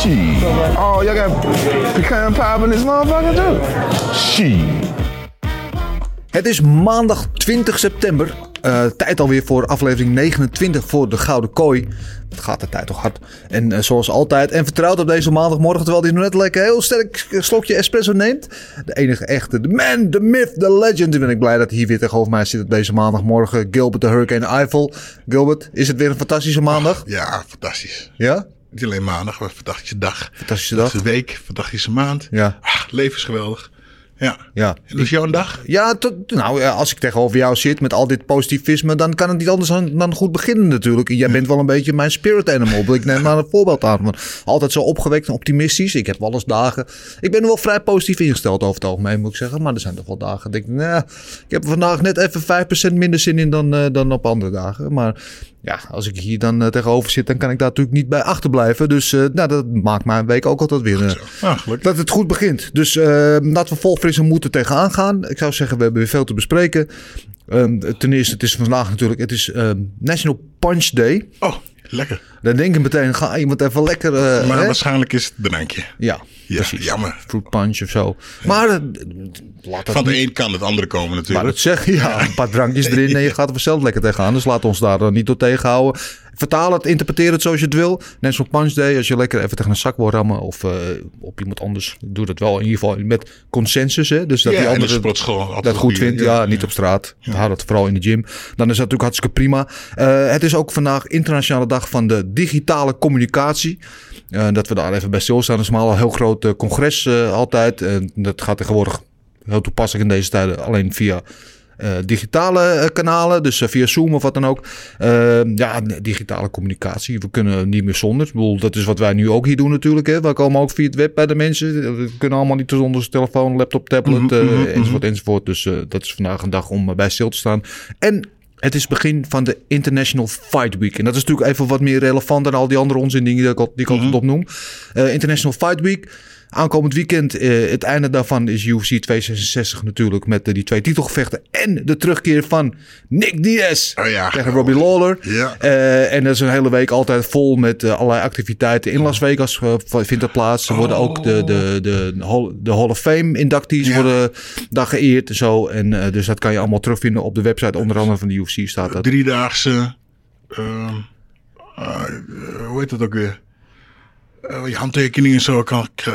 Shit. Oh, y'all got pecan pie in this motherfucker too? Shit. Het is maandag 20 september. Eh, tijd alweer voor aflevering 29 voor de Gouden Kooi. Het gaat de tijd toch hard. En eh, zoals altijd en vertrouwd op deze maandagmorgen... terwijl hij nog net lekker heel sterk slokje espresso neemt. De enige echte, de man, de myth, de legend. En ben ik blij dat hij hier weer tegenover mij zit op deze maandagmorgen. Gilbert de Hurricane Eiffel. Gilbert, is het weer een fantastische maandag? Ja, fantastisch. Ja? Niet alleen maandag, maar een fantastische dag. Fantastische dag. Fantastische week, fantastische maand. Ja. Ah, leven is geweldig. Ja. Ja. En hoe is jouw dag? Ja, tot- nou, ja, als ik tegenover jou zit met al dit positivisme, dan kan het niet anders dan, dan goed beginnen natuurlijk. Jij bent wel een beetje mijn spirit animal. Ik neem maar een voorbeeld aan. van altijd zo opgewekt en optimistisch. Ik heb wel eens dagen. Ik ben wel vrij positief ingesteld over het algemeen, moet ik zeggen. Maar er zijn toch wel dagen. Dat ik, nou, ik heb er vandaag net even 5% minder zin in dan, eh, dan op andere dagen. Maar ja, als ik hier dan eh, tegenover zit, dan kan ik daar natuurlijk niet bij achterblijven. Dus eh, nou, dat maakt mijn week ook altijd weer. eh, Ah, dat het goed begint. Dus eh, laten we vol frisse moeten tegenaan gaan. Ik zou zeggen, we hebben weer veel te bespreken. Ehm, ten eerste, het is vandaag natuurlijk, het is ehm, National Punch Day. Oh, lekker. Dan denk ik meteen, ga iemand even lekker... Maar hè? waarschijnlijk is het drankje. Ja, Ja, precies. jammer. Fruit punch of zo. Maar Van de niet- een kan het andere komen maar natuurlijk. dat zeg ja, een paar drankjes erin en je gaat er vanzelf lekker tegenaan. Dus laat ons daar dan niet door tegenhouden. Vertaal het, interpreteer het zoals je het wil. Net zoals Punch Day, als je lekker even tegen een zak wil rammen of eh, op iemand anders. Doe dat wel in ieder geval met consensus. Hè? Dus dat ja, die andere dat goed vindt. Ja, niet op straat. Hou dat vooral in de gym. Dan is dat natuurlijk hartstikke prima. Eh, het is ook vandaag internationale dag van de digitale communicatie. Eh, dat we daar even bij stilstaan. Dat is maar al een heel groot congres altijd. En dat gaat tegenwoordig heel toepasselijk in deze tijden alleen via eh, digitale eh, kanalen. Dus eh, via Zoom of wat dan ook. Eh, ja, digitale communicatie. We kunnen niet meer zonder. Ik bedoel, dat is wat wij nu ook hier doen natuurlijk. Hè. We komen ook via het web bij de mensen. We kunnen allemaal niet zonder telefoon, laptop, tablet eh, enzovoort enzovoort. Dus dat is vandaag een dag om bij stil te staan. En het is begin van de International Fight Week. En dat is natuurlijk even wat meer relevant dan al die andere onzin dingen die ik, al- die ik altijd opnoem. International Fight Week. Aankomend weekend, eh, het einde daarvan is UFC 266 natuurlijk. Met eh, die twee titelgevechten. En de terugkeer van Nick Diaz Oh ja. tegen Robbie Lawler. Ja. Eh, en dat is een hele week altijd vol met allerlei activiteiten. In Las Vegas vindt dat plaats. Er worden ook de, de, de, Hall- de Hall of Fame inductees Ja. worden daar geëerd en zo. En uh, dus dat kan je allemaal terugvinden op de website. Onder andere van de UFC staat dat. Driedaagse. ehm, uh, hoe heet dat ook weer? Uh, je handtekeningen zo kan uh,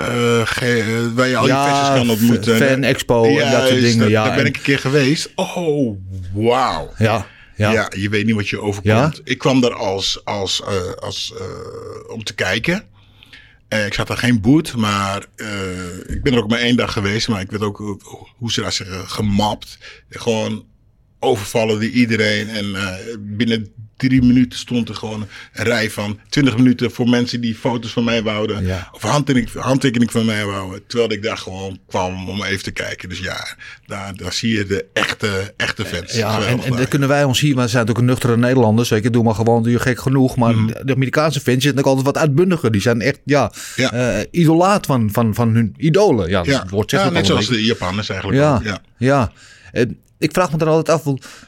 waar je al ja, je fans kan ontmoeten. Fan Expo en dat soort dingen. Dat, ja, daar ben en, ik een keer geweest. Oh, wauw. Ja, ja. Ja. je weet niet wat je overkomt. Ik kwam daar als, als, uh, als om te kijken. ik zat daar geen boot, maar ik ben er ook maar één dag geweest. Maar ik weet ook hoe ze daar zeggen, gemapt. Gewoon overvallen die iedereen. En binnen drie minuten stond er gewoon een rij van 20 minuten voor mensen die foto's van mij wouden. Ja. Of handtekening, handtekening van mij wouden. Terwijl ik daar gewoon kwam om even te kijken. Dus ja, daar, daar zie je de echte, echte fans. Ja, en, en dan kunnen wij ons hier, maar we zijn natuurlijk een nuchtere Nederlanders. Zeker, doe maar gewoon, doe je gek genoeg. Maar mm. de Amerikaanse fans zijn ook altijd wat uitbundiger. Die zijn echt, ja, ja. Uh, idolaat van, van, van hun idolen. Ja, ja. het woord ja net zoals de Japanners eigenlijk. Ja, ook. ja. ja. En ik vraag me dan altijd af,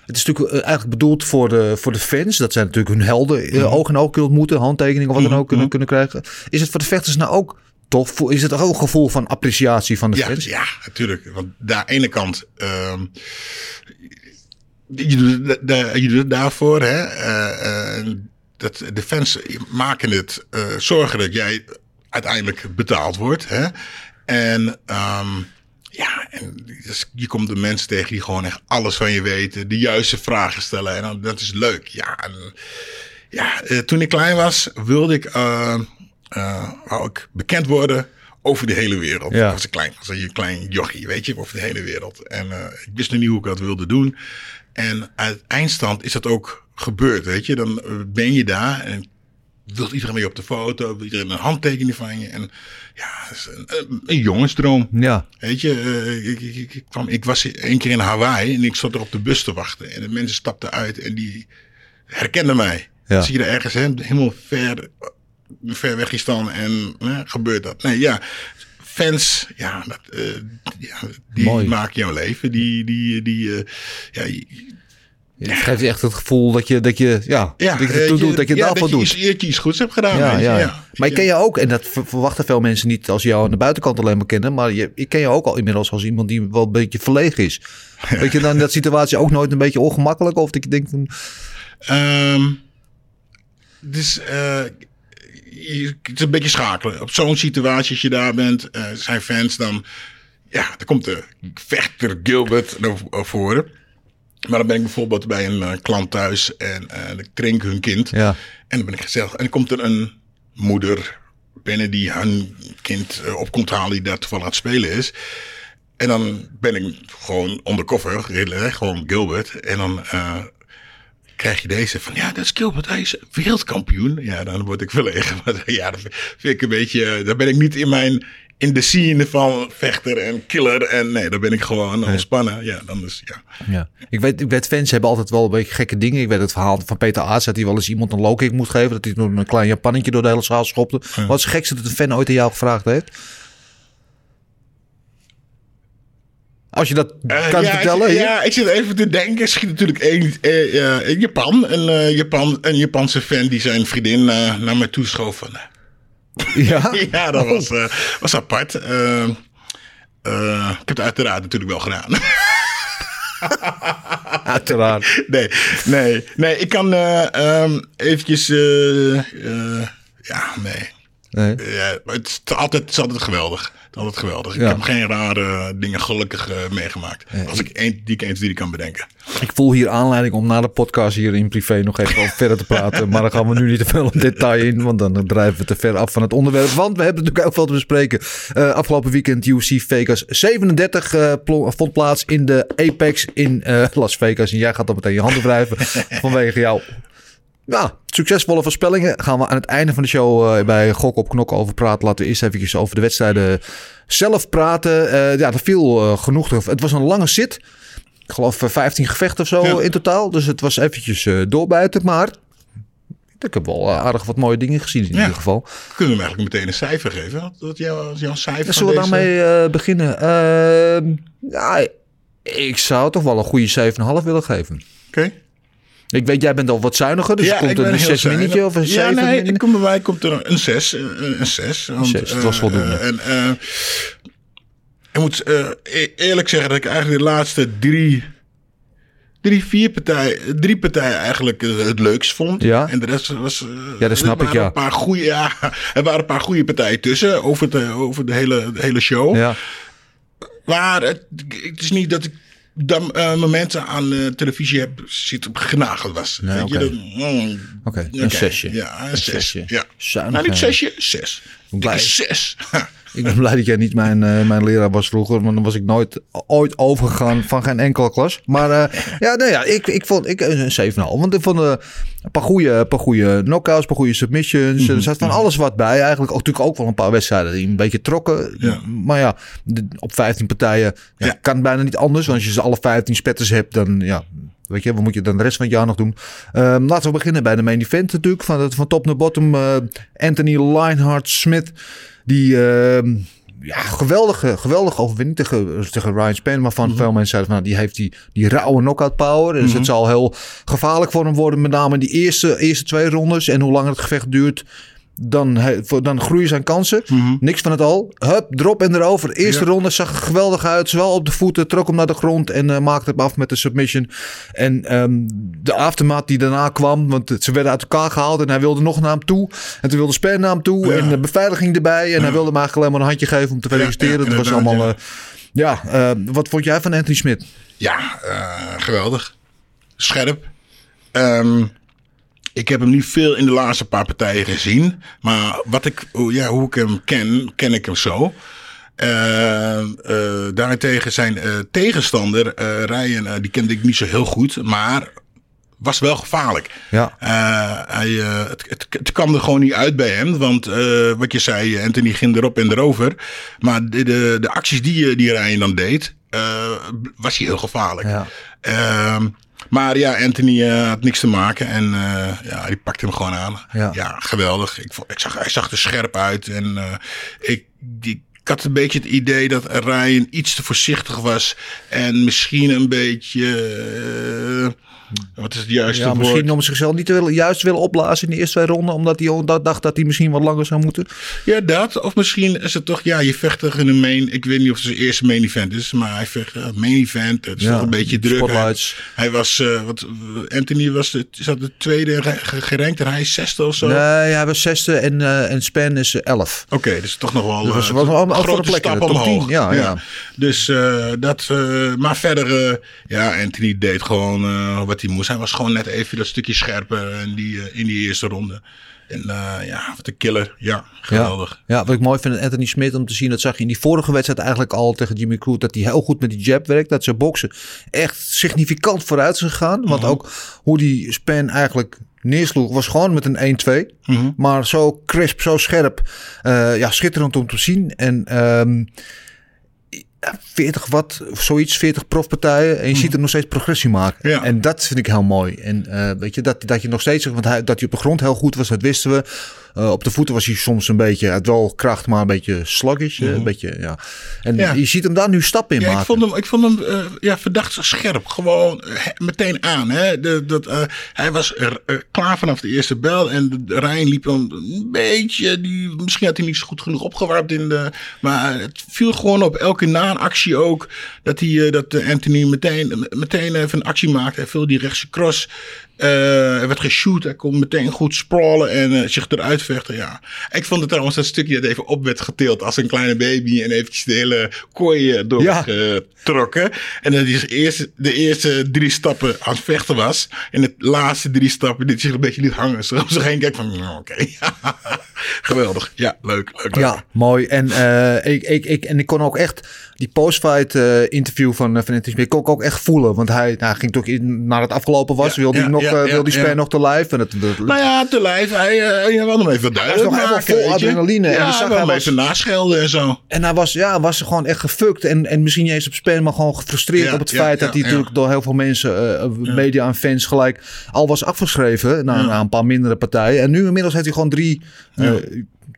het is natuurlijk eigenlijk bedoeld voor de, voor de fans. Dat zijn natuurlijk hun helden mm. -hmm. oog in oog kunnen ontmoeten, handtekeningen of wat dan ook kunnen, kunnen krijgen. Is het voor de vechters nou ook toch, is het ook een gevoel van appreciatie van de ja, fans? Ja, natuurlijk. Want daar aan de ene kant, um, je, doet, je doet het daarvoor, hè. Uh, uh, dat de fans maken het, uh, zorgen dat jij uiteindelijk betaald wordt, hè. En... Um, ja, en dus je komt de mensen tegen die gewoon echt alles van je weten, de juiste vragen stellen. En dan, dat is leuk. Ja, en, ja uh, toen ik klein was, wilde ik, uh, uh, wou ik bekend worden over de hele wereld. Ja. Als ik klein was, een klein jochie, weet je, over de hele wereld. En ik wist nog niet hoe ik dat wilde doen. En uit eindstand is dat ook gebeurd, weet je. Dan ben je daar en wil iedereen mee op de foto, wil iedereen een handtekening van je. En ja, is een, een, jongensdroom. Ja. Weet je, eh, ik, ik, ik, kwam, ik was één keer in Hawaii en ik stond er op de bus te wachten. En de mensen stapten uit en die herkenden mij. Ja. Zie je er ergens hè, helemaal ver, ver weg staan en hè, gebeurt dat? Nee, ja. Fans, ja, dat, eh, ja die Mooi. maken jouw leven. Die, die, die, eh, ja, Het geeft je echt het gevoel dat je, dat je, ja, ja, dat je, eh, doet, dat je ja, daarvoor dat doet. je iets, dat je iets goeds hebt gedaan. Ja, ja. ja. Maar ik ken je ook, en dat ver- verwachten veel mensen niet als je jou aan de buitenkant alleen maar kennen, maar je, ik ken je ook al inmiddels als iemand die wel een beetje verlegen is. Weet je dan in dat situatie ook nooit een beetje ongemakkelijk? Of dat je denkt van, Ehm, dus je, het is een beetje schakelen. Op zo'n situatie, als je daar bent, eh, zijn fans, dan, ja, dan komt de vechter Gilbert naar voren. Maar dan ben ik bijvoorbeeld bij een eh, klant thuis en drink hun kind. Ja. En dan ben ik gezellig. En dan komt er een moeder binnen die hun kind eh, op komt halen die daar toevallig aan het spelen is. En dan ben ik gewoon undercover, hè, gewoon Gilbert. En dan krijg je deze van, ja, dat is Gilbert, hij is wereldkampioen. Ja, dan word ik verlegen. Maar ja, dat vind ik een beetje, daar ben ik niet in mijn, in de scene van vechter en killer. En nee, daar ben ik gewoon ontspannen. Ja, dan is, ja. Ja. Ik, weet, ik weet, fans hebben altijd wel een beetje gekke dingen. Ik weet het verhaal van Peter Aarts dat hij wel eens iemand een low kick moet geven. Dat hij door een klein Japannetje door de hele zaal schopte. Wat is het gekste dat een fan ooit aan jou gevraagd heeft? Als je dat Eh, kan ja, vertellen. Ik, ja, ik zit even te denken. Er schiet natuurlijk één eh, ja, in Japan. Een, eh, Japan. een Japanse fan die zijn vriendin eh, naar mij toe schoof. Van, Ja? ja, dat was, eh, was apart. Eh, eh, ik heb het uiteraard natuurlijk wel gedaan. Uiteraard. nee, nee, nee. Ik kan ehm, eventjes... ja, nee. Nee. Ja, maar het, is altijd, het is altijd geweldig. Het is altijd geweldig. Ik Ja. heb geen rare dingen gelukkig eh, meegemaakt. Als ik één, die ik eens die kan bedenken. Ik voel hier aanleiding om na de podcast hier in privé nog even over verder te praten. Maar dan gaan we nu niet te veel in detail in, want dan drijven we te ver af van het onderwerp. Want we hebben natuurlijk ook veel te bespreken. Eh, afgelopen weekend UFC Vegas 37 eh, plo- vond plaats in de Apex in eh, Las Vegas. En jij gaat dan meteen je handen wrijven vanwege jou. Nou, succesvolle voorspellingen. Gaan we aan het einde van de show eh, bij Gok op Knok over praten. Laten we eerst eventjes over de wedstrijden zelf praten. Eh, ja, er viel eh, genoeg. Het was een lange zit. Ik geloof eh, 15 gevechten of zo Ja. in totaal. Dus het was eventjes doorbijten. Maar ik heb wel aardig wat mooie dingen gezien in Ja. ieder geval. Kunnen we hem eigenlijk meteen een cijfer geven? Wat, wat jouw, jouw cijfer van zullen we deze- daarmee beginnen? Ehm, ja, ik zou toch wel een goede 7,5 willen geven. Oké. Ik weet, jij bent al wat zuiniger. Dus er komt ben een heel 6 zuinig. minnetje of een 7 Ja, nee, ik kom bij mij komt er een 6. Een 6. Een zes, dat was voldoende. en, eh, ik moet eh, e- eerlijk zeggen dat ik eigenlijk de laatste drie, drie vier partijen, drie partijen eigenlijk eh, het leukst vond. Ja. En de rest was. eh, Ja, dat snap er ik, ja. Een paar goede, ja. Er waren een paar goede partijen tussen over de, over de, hele, de hele show. Ja. Maar het, het is niet dat ik dan eh, momenten aan de televisie heb zitten genageld was. Nee, je, oké. dat- mm, een zesje. Ja, een, Een zes. zesje. Ja. Zuinig, Nou, niet zesje, zes. Blij. Zes. Ik ben blij dat jij niet mijn, eh, mijn leraar was vroeger. Want dan was ik nooit ooit overgegaan van geen enkele klas. Maar eh, ja, nee, ja, ik, ik vond ik, een 7,5. Want ik vond eh, een paar goede, paar goede knockouts, een paar goede submissions. Mhm, Er zat van alles wat bij. Eigenlijk ook, natuurlijk ook wel een paar wedstrijden die een beetje trokken. Ja. Maar ja, op 15 partijen Ja. kan het bijna niet anders. Want als je ze alle 15 spetters hebt, dan ja... Weet je, wat moet je dan de rest van het jaar nog doen? Ehm, laten we beginnen bij de main event natuurlijk. Van, het- van top naar bottom. eh, Anthony Lionheart Smith. Die ehm, ja, geweldige, geweldige overwinning tegen, tegen Ryan Span. Waarvan veel mensen zeiden van, nou, die heeft die, die rauwe knockout power. Dus het zal heel gevaarlijk voor hem worden. Met name in die eerste, eerste twee rondes. En hoe langer het gevecht duurt, dan, dan groeien zijn kansen. Niks van het al. Hup, drop en erover. Eerste Ja. ronde zag er geweldig uit. Zowel op de voeten, trok hem naar de grond en eh, maakte hem af met de submission. En ehm, de aftermath die daarna kwam, want ze werden uit elkaar gehaald en hij wilde nog naar hem toe. En toen wilde Span naar hem toe Ja. en de beveiliging erbij. En hij wilde hem eigenlijk alleen maar een handje geven om te feliciteren. ja, het was allemaal... ja. eh, ja, eh, wat vond jij van Anthony Smith? Ja, geweldig. Scherp. Ehm, ik heb hem niet veel in de laatste paar partijen gezien. Maar wat ik, hoe- ja, hoe ik hem ken, ken ik hem zo. Eh, daarentegen zijn eh, tegenstander, Ryan, die kende ik niet zo heel goed. Maar was wel gevaarlijk. Ja. Hij, het, het, het kwam er gewoon niet uit bij hem. Want wat je zei, Anthony ging erop en erover. Maar de, de, de acties die, die Ryan dan deed, was hij heel gevaarlijk. Ja. Maar ja, Anthony eh, had niks te maken. En eh, ja, die pakte hem gewoon aan. Ja. geweldig. Ik, ik zag, hij zag er scherp uit. En eh, ik, die, ik had een beetje het idee dat Ryan iets te voorzichtig was. En misschien een beetje... eh, wat is het juiste Ja, woord? misschien om zichzelf niet te willen, juist willen opblazen in de eerste twee ronden. Omdat hij dat dacht dat hij misschien wat langer zou moeten. Ja, dat. Of misschien is het toch, ja, je vecht in een main. Ik weet niet of het zijn eerste main event is, maar hij vecht uh, main event. Het is Ja, toch een beetje druk. Hij, hij was, eh, wat, Anthony was de, dat de tweede ge- ge- gerankt en hij is zesde of zo. Nee, hij was zesde en, eh, en Span is eh, elf. Oké, dus toch nog wel Dat was- eh, was een een grote plek stap omhoog. 10, ja, ja. Dus eh, dat, eh, maar verder, eh, ja, Anthony deed gewoon eh, wat hij moest. Hij was gewoon net even dat stukje scherper in die, eh, in die eerste ronde. En eh, ja, wat een killer. Ja, geweldig. Ja, wat ik mooi vind aan Anthony Smith om te zien, dat zag je in die vorige wedstrijd eigenlijk al tegen Jimmy Crute, dat hij heel goed met die jab werkt, dat zijn boksen echt significant vooruit is gegaan. Want Mhm. ook hoe die Span eigenlijk neersloeg, was gewoon met een 1-2. Mhm. Maar zo crisp, zo scherp. Eh, ja, schitterend om te zien. En ja, 40 wat, zoiets, 40 profpartijen. En je ziet hem nog steeds progressie maken. Mhm. Ja. En dat vind ik heel mooi. En eh, weet je, dat, dat je nog steeds, want hij, dat hij op de grond heel goed was, dat wisten we. Eh, op de voeten was hij soms een beetje, had wel kracht, maar een beetje sluggish. eh, Een beetje, ja. En Mhm. Ja. je ziet hem daar nu stappen in Ja, maken. ik vond hem, ik vond hem eh, ja, verdacht scherp. Gewoon meteen aan. Hè? De, dat, hij was er, klaar vanaf de eerste bel. En de Rijn liep hem een beetje. Die, misschien had hij niet zo goed genoeg opgewarmd. In de, maar het viel gewoon op. Elke na-actie ook. Dat, hij, dat Anthony meteen, meteen even een actie maakte. Hij viel die rechtse cross. Hij werd geshoot. Hij kon meteen goed sprawlen en zich eruit vechten. Ja. Ik vond het trouwens dat stukje dat even op werd getild als een kleine baby. En eventjes de hele kooi eh, door Ja. werd getrokken. En dat hij eerst, de eerste drie stappen aan het vechten was. En de laatste drie stappen dit zich een beetje liet hangen. Zich heen kijkt van, nou, oké. Geweldig. Ja, leuk. leuk, leuk. Ja, mooi. En, eh, ik, ik, ik, en ik kon ook echt die post-fight eh, interview van, uh, Smith kon ik ook echt voelen. Want hij nou, ging toch naar het afgelopen was, Ja, wilde ja, hij nog, ja, eh, ja, wil die ja. span nog te live. En het, Nou ja, te lijf. Hij, eh, wilde hem even duidelijk nog helemaal vol adrenaline. En Ja, je zag hij hij was- even naschelden en zo. En hij was, ja, was gewoon echt gefukt. En, en misschien niet eens op spelen, maar gewoon gefrustreerd Ja, op het ja, feit dat hij natuurlijk door heel veel mensen, eh, media en fans gelijk al was afgeschreven. Na, na een paar mindere partijen. En nu inmiddels heeft hij gewoon drie eh,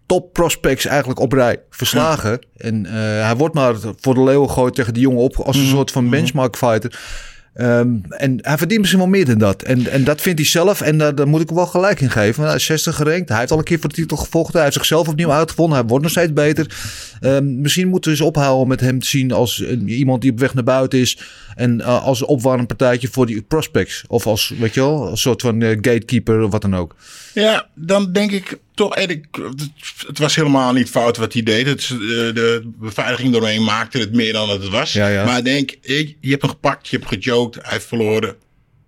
top prospects eigenlijk op rij verslagen. En eh, hij wordt maar voor de leeuw gegooid tegen die jongen op als een Mhm. soort van benchmark fighter. Ehm, en hij verdient misschien wel meer dan dat. En, en dat vindt hij zelf. En daar, daar moet ik hem wel gelijk in geven. Hij is 60 gerankt. Hij heeft al een keer voor de titel gevochten. Hij heeft zichzelf opnieuw uitgevonden. Hij wordt nog steeds beter. Ehm, misschien moeten we eens ophouden met hem te zien als iemand die op weg naar buiten is. En eh, als opwarmpartijtje voor die prospects. Of als, weet je wel, een soort van eh, gatekeeper of wat dan ook. Ja, dan denk ik toch, en ik, het- was helemaal niet fout wat hij deed. Het, eh, de beveiliging doorheen maakte het meer dan dat het was. Ja, ja. Maar denk, ik, je hebt hem gepakt, je hebt gejoked, hij heeft verloren.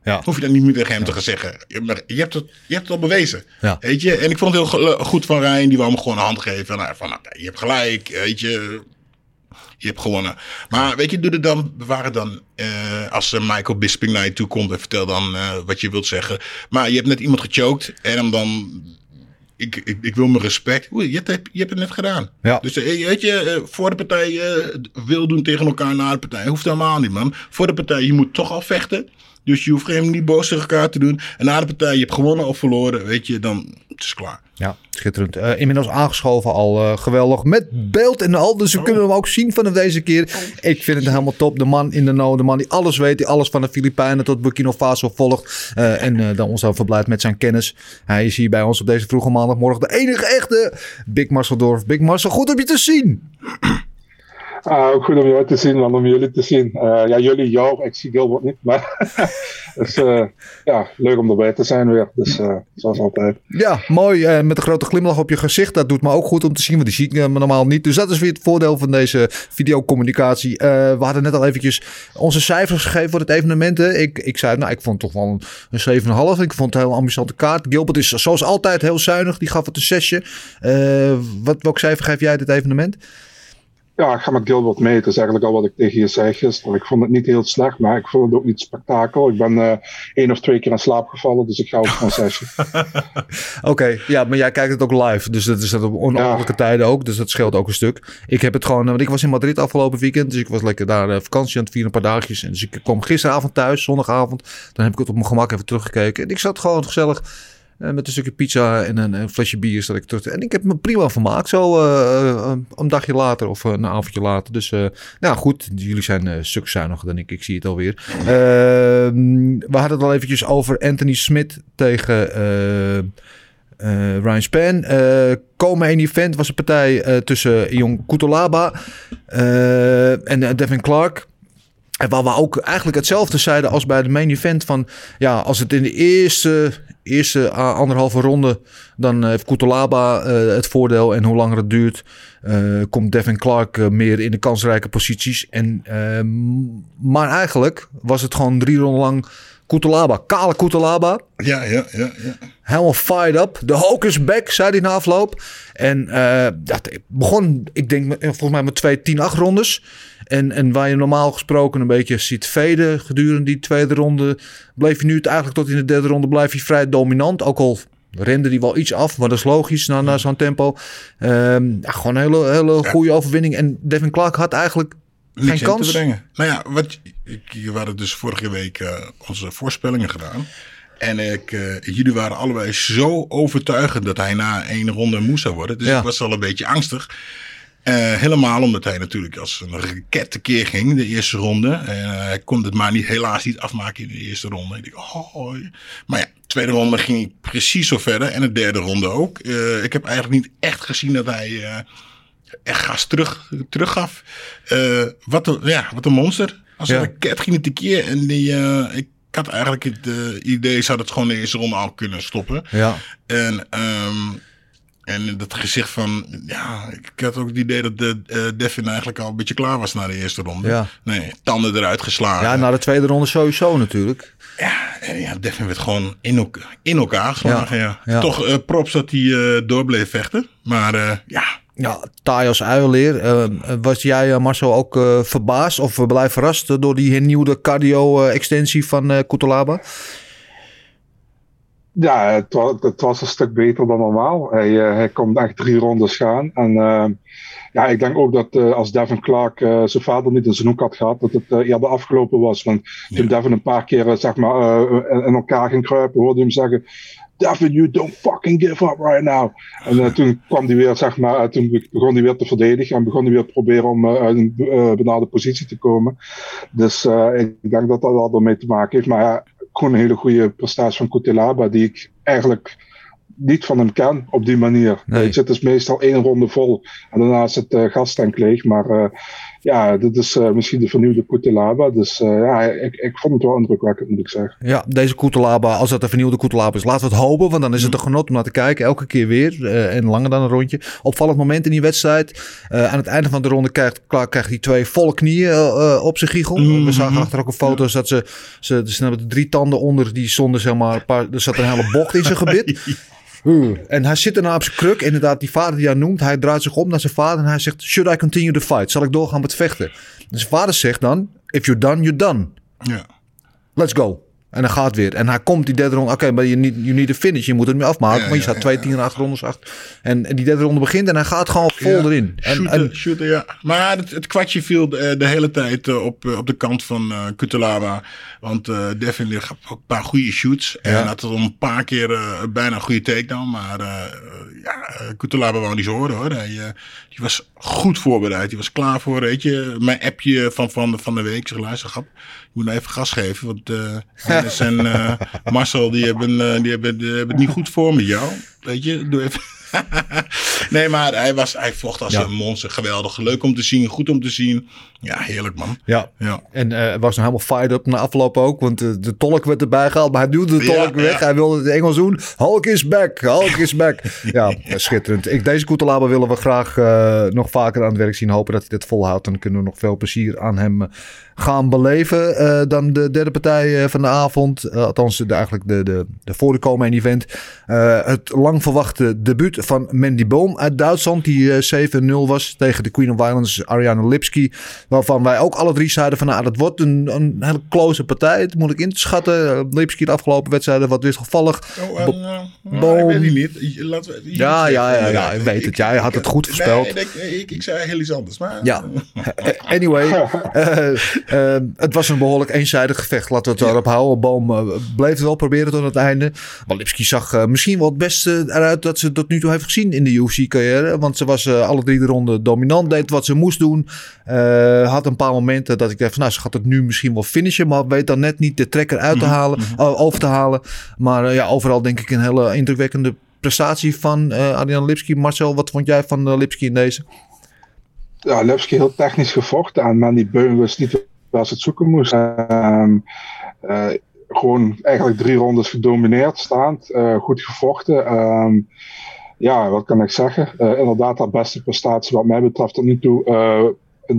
Ja. Hoef je dat niet meer tegen hem te gaan zeggen. Je, maar je, hebt het, je hebt het al bewezen. Ja. Weet je? En ik vond het heel goed van Rijn. Die wou hem gewoon een hand geven. Nou, van, oké, je hebt gelijk. Weet je. Je hebt gewonnen. Maar weet je, doe het dan, bewaar het dan eh, als eh, Michael Bisping naar je toe komt en vertel dan eh, wat je wilt zeggen. Maar je hebt net iemand gechoked en hem dan. Ik, ik, ik wil mijn respect. Oei, je, hebt, je hebt het net gedaan. Ja. Dus weet je, voor de partij wil doen tegen elkaar na de partij. Hoeft helemaal niet, man. Voor de partij, je moet toch al vechten. Dus je hoeft geen niet boos tegen elkaar te doen. En na de partij, je hebt gewonnen of verloren. Weet je, dan het is klaar. Ja, schitterend. Eh, inmiddels aangeschoven al eh, geweldig. Met beeld en al. Dus we kunnen hem ook zien vanaf deze keer. Ik vind het helemaal top. De man in de know. De man die alles weet. Die alles van de Filipijnen tot Burkina Faso volgt. Eh, en dan ons ook verblijft met zijn kennis. Hij is hier bij ons op deze vroege maandagmorgen. De enige echte Big Marcel Dorf. Big Marcel, goed om je te zien. Ah, ook goed om jou te zien, man, om jullie te zien. Eh, ja, jullie, jou, ik zie Gilbert niet, maar dus, eh, ja, leuk om erbij te zijn weer. Dus eh, zoals altijd. Ja, mooi. met een grote glimlach op je gezicht. Dat doet me ook goed om te zien, want die zie ik normaal niet. Dus dat is weer het voordeel van deze videocommunicatie. We hadden net al eventjes onze cijfers gegeven voor het evenement. Ik, ik zei, nou, ik vond toch wel een, een 7,5. Ik vond het een heel ambitieuze kaart. Gilbert is zoals altijd heel zuinig. Die gaf het een zesje. Wat, welk cijfer geef jij dit evenement? Ja, ik ga met Gilbert mee. Het is eigenlijk al wat ik tegen je zei gisteren. Ik vond het niet heel slecht, maar ik vond het ook niet spektakel. Ik ben eh één of twee keer in slaap gevallen, dus ik ga op concessie. Oké, ja, maar jij kijkt het ook live. Dus dat is dat op onafhankelijke tijden ook. Dus dat scheelt ook een stuk. Ik heb het gewoon, want ik was in Madrid afgelopen weekend. Dus ik was lekker daar eh, vakantie aan het vieren, een paar dagjes. En dus ik kwam gisteravond thuis, zondagavond. Dan heb ik het op mijn gemak even teruggekeken. En ik zat gewoon gezellig eh, met een stukje pizza en een, een flesje bier. Zat ik terug. En ik heb me prima vermaakt. Zo eh, eh, een dagje later of een avondje later. Dus eh, nou goed, jullie zijn eh stuk zuiniger dan ik. Ik zie het alweer. Ehm, we hadden het al eventjes over Anthony Smith tegen... eh, eh, Ryan Span. Eh Komen event was een partij eh, tussen Jong Kutolaba eh, en eh, Devin Clark. En waar we ook eigenlijk hetzelfde zeiden als bij de main event. Van ja, als het in de eerste, eerste anderhalve ronde. dan heeft Kutolaba eh, het voordeel. En hoe langer het duurt. eh, komt Devin Clark eh, meer in de kansrijke posities. En, maar eigenlijk was het gewoon drie ronden lang Kutolaba. Kale Kutolaba. Ja, ja, ja. ja. Helemaal fired up. De Hulk is back, zei hij na afloop. En eh, dat begon, ik denk, volgens mij met twee 10-8 rondes. En, en waar je normaal gesproken een beetje ziet veden gedurende die tweede ronde... bleef je nu het eigenlijk tot in de derde ronde blijf je vrij dominant. Ook al rende die wel iets af, maar dat is logisch na, na zo'n tempo. Ehm, ja, gewoon een hele, hele goede overwinning. En Devin Clark had eigenlijk geen kans. te brengen. Nou ja, wat, ik, we hadden dus vorige week eh, onze voorspellingen gedaan. En ik, eh, jullie waren allebei zo overtuigend dat hij na één ronde moe zou worden. Dus Ja. ik was al een beetje angstig. Eh, helemaal omdat hij natuurlijk als een raket tekeer ging de eerste ronde. En hij kon het maar niet, helaas niet afmaken in de eerste ronde. Ik dacht, oh, maar ja, tweede ronde ging hij precies zo verder. En de derde ronde ook. Ik heb eigenlijk niet echt gezien dat hij echt gas terug, teruggaf. Eh, wat, een, ja, wat een monster. Als Ja. een raket ging het tekeer. En die, eh, ik had eigenlijk het eh, idee, zou het gewoon de eerste ronde al kunnen stoppen. Ja. En, ehm, en dat gezicht van, ja, ik had ook het idee dat de eh, Devin eigenlijk al een beetje klaar was na de eerste ronde. Ja. Nee, tanden eruit geslagen. ja, na de tweede ronde sowieso natuurlijk. En ja, Devin werd gewoon in, elkaar, in elkaar geslagen. Ja, Ja, ja. Toch props dat hij eh, door bleef vechten. Maar ja, Ja, taai als uilenleer. Eh, was jij, eh, Marcel, ook eh, verbaasd of uh, blij verrast door die hernieuwde cardio-extensie van eh Kutolaba? Ja, het was, het was een stuk beter dan normaal. Hij, eh, hij kon echt drie rondes gaan. En ja, ik denk ook dat eh, als Devin Clark eh, zijn vader niet in zijn hoek had gehad, dat het eh, eerder afgelopen was. Want toen Devin een paar keer zeg maar, eh, in elkaar ging kruipen, hoorde je hem zeggen. Devin, you don't fucking give up right now. En eh, toen kwam hij weer, zeg maar, eh, toen begon hij weer te verdedigen en begon hij weer te proberen om eh, uit een uh, benarde positie te komen. Dus uh, ik denk dat dat wel ermee te maken heeft. Maar ja, gewoon een hele goede prestatie van Kutelaba, die ik eigenlijk niet van hem ken op die manier. Nee. Weet je, het is meestal één ronde vol en daarna is het uh, gastank leeg. Maar uh, ja, dit is uh, misschien de vernieuwde Kutelaba. Dus ja, ik, ik vond het wel indrukwekkend, moet ik zeggen. Ja, deze Kutelaba, als dat een vernieuwde Kutelaba is, laten we het hopen. Want dan is het een genot om naar te kijken. Elke keer weer. Uh, en langer dan een rondje. Opvallend moment in die wedstrijd. Uh, aan het einde van de ronde krijgt, krijgt hij twee volle knieën uh, op zijn giegel. Mm-hmm. We zagen achter ook een foto dat ze, ze, ze hebben drie tanden onder. Die stonden zeg maar, een paar, er zat een hele bocht in zijn gebit. En hij zit erna op zijn kruk. Inderdaad, die vader die hij noemt. Hij draait zich om naar zijn vader en hij zegt... Should I continue the fight? Zal ik doorgaan met vechten? En zijn vader zegt dan... If you're done, you're done. Ja. Let's go. En dan gaat weer. En hij komt die derde ronde. Oké, okay, maar je need, you need a finish. Je moet het nu afmaken. Ja, maar je staat ja, twee, tien en acht rondes achter. En, en, die derde ronde begint en hij gaat gewoon vol ja, erin. En, shooten, en, shooten, ja. Maar het, het, kwartje viel de, de hele tijd uh, op, uh, op de kant van uh. Want uh, Devin ligt een paar goede shoots. En ja. had het een paar keer uh, bijna een goede takedown. Maar uh, ja, Kutelaba wou niet zo horen hoor. Hij die was goed voorbereid. Die was klaar voor, weet je. Mijn appje van, van, van de week. Zeg, luister, grap. Je moet nou even gas geven. Want Dennis en uh, Marcel, die hebben, die, hebben, die hebben het niet goed voor met jou. Weet je, doe even. Nee, maar hij, was, hij vocht als ja. een monster. Geweldig. Leuk om te zien. Goed om te zien. Ja, heerlijk man. Ja. ja. En uh, was nog helemaal fired up na afloop ook. Want de, de tolk werd erbij gehaald. Maar hij duwde de tolk ja, weg. Hij wilde het Engels doen. Hulk is back. Hulk is back. ja, schitterend. Ik, deze Koetelaba willen we graag uh, nog vaker aan het werk zien. Hopen dat hij dit volhoudt. Dan kunnen we nog veel plezier aan hem gaan beleven. Uh, dan de derde partij van de avond. althans, de, eigenlijk de, de, de voor de komen event. het lang verwachte debuut van Mandy Boom uit Duitsland. Die eh, 7-0 was tegen de Queen of Violence, Ariane Lipski. Waarvan wij ook alle drie zeiden van nou, dat wordt een, een hele close partij. Het moet ik in te schatten. Eh, Lipski de afgelopen wedstrijden wat wisselvallig. Oh, eh, nou, Boom. ik weet het niet. Laten we, Ja, ja, ja, ja, ik weet het. Jij had het goed voorspeld. Nee, nee, ik, ik zei heel iets anders. Maar, Ja, anyway. eh, eh, het was een behoorlijk eenzijdig gevecht. Laten we het daarop houden. Boom eh, bleef het wel proberen tot het einde. Maar Lipski zag eh, misschien wel het beste eruit dat ze tot nu toe heeft gezien in de UFC-carrière. Want ze was eh, alle drie de ronden dominant. Deed wat ze moest doen. Eh, had een paar momenten dat ik dacht van nou, ze gaat het nu misschien wel finishen. Maar weet dan net niet de trekker uit te halen, eh, over te halen. Maar eh, ja, overal denk ik een hele indrukwekkende prestatie van eh Adrian Lipski. Marcel, wat vond jij van Lipski in deze? ja, Lipski heel technisch gevochten en Mandy Beun wist niet waar ze het zoeken moest. Ehm, eh, gewoon eigenlijk drie rondes gedomineerd staand, eh, goed gevochten. Ehm, ja, wat kan ik zeggen? Eh, inderdaad, haar beste prestatie wat mij betreft tot nu toe. eh,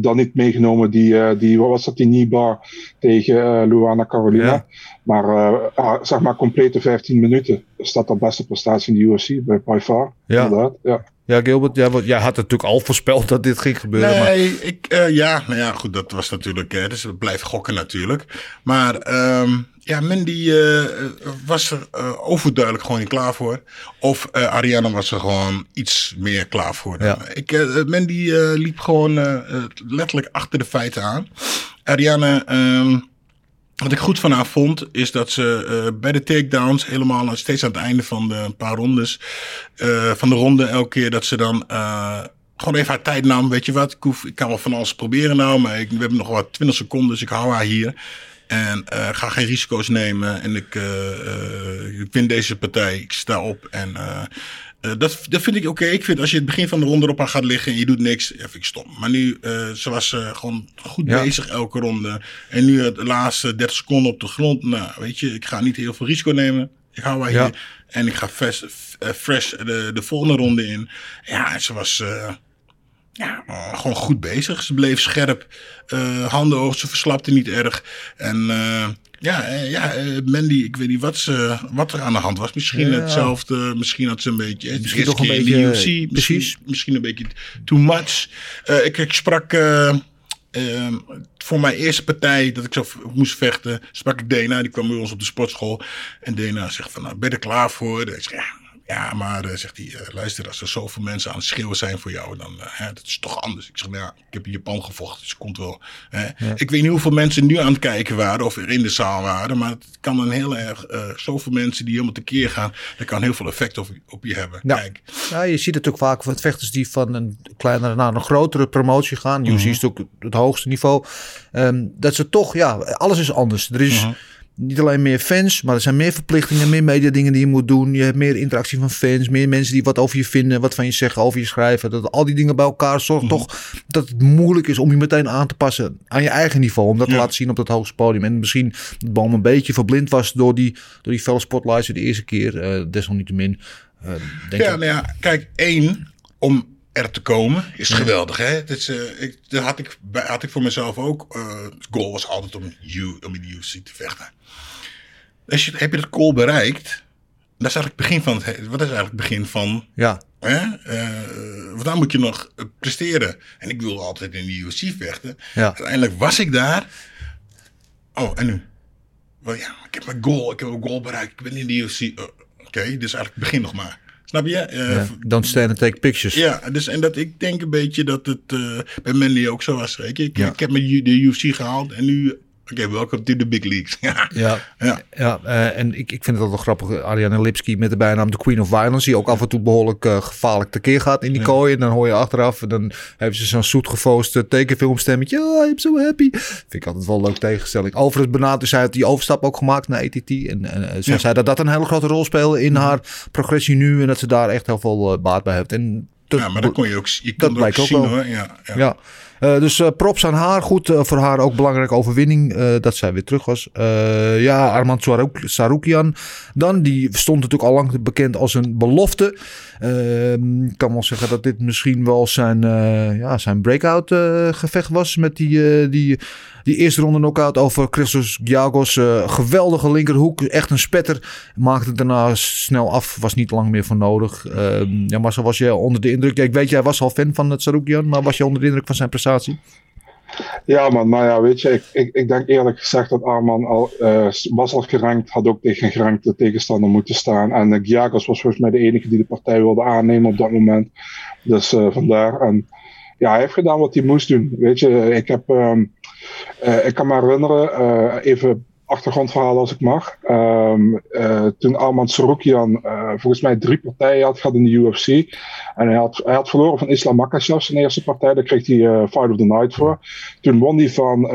dan niet meegenomen die, eh, die wat was dat, die kneebar tegen Luana Carolina. Ja. Maar zeg maar complete 15 minuten is dat beste prestatie in de UFC, bij, by far. Ja. Inderdaad, ja. Ja, Gilbert, jij, jij had natuurlijk al voorspeld dat dit ging gebeuren. Maar, Nee, ik, eh, ja, nou ja, goed, dat was natuurlijk, eh, dus we blijven gokken natuurlijk. Maar ehm, ja, Mandy eh, was er eh, overduidelijk gewoon niet klaar voor. Of Ariana was er gewoon iets meer klaar voor. Ja. Ik, Mandy liep gewoon letterlijk achter de feiten aan. Ariana, ehm, wat ik goed van haar vond, is dat ze eh, bij de takedowns helemaal steeds aan het einde van de een paar rondes eh, van de ronde elke keer dat ze dan eh, gewoon even haar tijd nam. Weet je wat, ik, kan wel van alles proberen nou, maar ik, we hebben nog wat 20 seconden, dus ik hou haar hier. En ga geen risico's nemen. En ik, win deze partij. Ik sta op. En eh, dat, dat vind ik oké. Ik vind als je het begin van de ronde erop aan gaat liggen en je doet niks, ja, vind ik stom. Maar nu, eh, ze was eh, gewoon goed Ja. bezig elke ronde. En nu het laatste 30 seconden op de grond. Nou, weet je, ik ga niet heel veel risico nemen. Ik hou haar Ja. hier. En ik ga fresh, fresh de, de volgende ronde in. Ja, en ze was ja, gewoon goed bezig. Ze bleef scherp. handen hoog, ze verslapte niet erg. En ja, eh, ja eh, Mandy, ik weet niet wat, ze, wat er aan de hand was. Misschien Ja. hetzelfde. Misschien had ze een beetje... Misschien toch een beetje, UFC, precies. Misschien, een beetje too much. Eh, ik, ik sprak... eh, Ehm, voor mijn eerste partij dat ik zo moest vechten, sprak ik Dena. Die kwam bij ons op de sportschool. En Dena zegt van, nou, ben je er klaar voor? Ik zeg, ja, ja maar eh, zegt hij, eh, luister, als er zoveel mensen aan het schreeuwen zijn voor jou, dan uh, hè, dat is toch anders. Ik zeg, nou ja, ik heb in Japan gevochten, dus het komt wel. Hè. Ik weet niet hoeveel mensen nu aan het kijken waren of er in de zaal waren, maar het kan een heel erg, zoveel mensen die helemaal tekeer gaan, dat kan heel veel effect op, op je hebben. Ja. Kijk. Ja, je ziet het ook vaak van vechters die van een kleinere naar een grotere promotie gaan. UFC is ook het hoogste niveau. Um, dat ze toch, ja, alles is anders. Er is niet alleen meer fans, maar er zijn meer verplichtingen, meer media dingen die je moet doen. Je hebt meer interactie van fans, meer mensen die wat over je vinden, wat van je zeggen, over je schrijven. Dat al die dingen bij elkaar zorgen toch dat het moeilijk is om je meteen aan te passen aan je eigen niveau. Om dat te laten zien op dat hoogste podium. En misschien dat Boom een beetje verblind was door die, door die felle spotlights de eerste keer. Uh, desalniettemin. Uh, denk ja, nou ja, kijk, één, om er te komen is ja. geweldig. Hè? Dat, is, uh, ik, dat had, ik, had ik voor mezelf ook. Uh, het goal was altijd om, you, om in de UFC te vechten. Als je, heb je dat goal bereikt, dat is eigenlijk het begin van het, wat is eigenlijk het begin van. Ja. Hè? Uh, want dan moet je nog presteren. En ik wilde altijd in de UFC vechten. Ja. Uiteindelijk was ik daar. Oh, en nu? Well, ja, ik heb mijn goal, ik heb een goal bereikt. Ik ben in de UFC. Oké, okay, dus eigenlijk begin nog maar. Snap je? Uh, ja, don't stand and take pictures. Ja, dus en dat ik denk een beetje dat het uh, bij Mandy ook zo was. Ik, ja. ik heb me de UFC gehaald en nu. Okay, welcome to the big leagues. ja, ja, ja. uh, en ik, ik vind het altijd wel grappig. Ariane Lipski met de bijnaam The Queen of Violence. Die ook af en toe behoorlijk uh, gevaarlijk tekeer gaat in die ja. kooi. En dan hoor je achteraf. En dan hebben ze zo'n zoet gefoost tekenfilmstemmetje. Oh, I'm so happy. Vind ik altijd wel een leuk tegenstelling. Overigens benadert zij die overstap ook gemaakt naar ATT. En, en zij zei dat dat een hele grote rol speelde in haar progressie nu. En dat ze daar echt heel veel baat bij heeft. En dat, ja, maar dat kon je ook, je dat ook zien ook hoor. Ja, ja. Eh, dus eh, props aan haar. Goed eh, voor haar ook belangrijke overwinning dat zij weer terug was. Ja, Armand Sarouk- Saroukian dan. Die stond natuurlijk al lang bekend als een belofte. Ehm, Ik kan wel zeggen dat dit misschien wel zijn, ja, zijn breakout gevecht was. Met die, die, die eerste ronde knockout over Christos Giagos. Eh, geweldige linkerhoek. Echt een spetter. Maakte daarna snel af. Was niet lang meer voor nodig. Ehm, ja, Marcel, was je onder de indruk? Ik weet, jij was al fan van het Saroukian. Maar was je onder de indruk van zijn prestatie? Ja, man, maar ja, weet je, ik, ik, ik denk eerlijk gezegd dat Arman al eh, was al gerankt, had ook tegen een gerankte tegenstander moeten staan. En uh, Giagos was volgens mij de enige die de partij wilde aannemen op dat moment. Dus eh, vandaar. En ja, hij heeft gedaan wat hij moest doen. Weet je, ik heb, ehm, eh, ik kan me herinneren, eh, even achtergrondverhaal als ik mag. Ehm, eh, toen Arman Saroukian eh, volgens mij drie partijen had gehad in de UFC. En hij had, hij had verloren van Islam Makhachev zijn eerste partij. Daar kreeg hij eh, Fight of the Night voor. Toen won hij van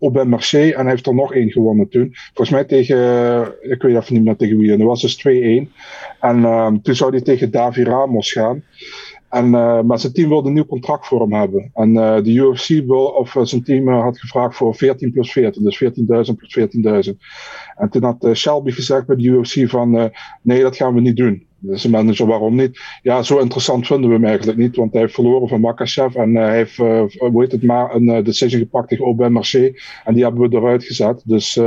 Aubin Mercier en hij heeft er nog één gewonnen toen. Volgens mij tegen, ik weet even niet meer tegen wie. En dat was dus 2-1. En uh, toen zou hij tegen Davi Ramos gaan. En, uh, maar zijn team wilde een nieuw contract voor hem hebben. En uh, de UFC wil, of uh, zijn team had gevraagd voor 14 plus 14, dus 14.000 plus 14.000. En toen had Shelby gezegd bij de UFC van nee, dat gaan we niet doen. Dus de manager, waarom niet? Ja, zo interessant vinden we hem eigenlijk niet, want hij heeft verloren van Makachev en hij heeft, hoe heet het maar, een decision gepakt tegen Aubin Mercier. En die hebben we eruit gezet. Dus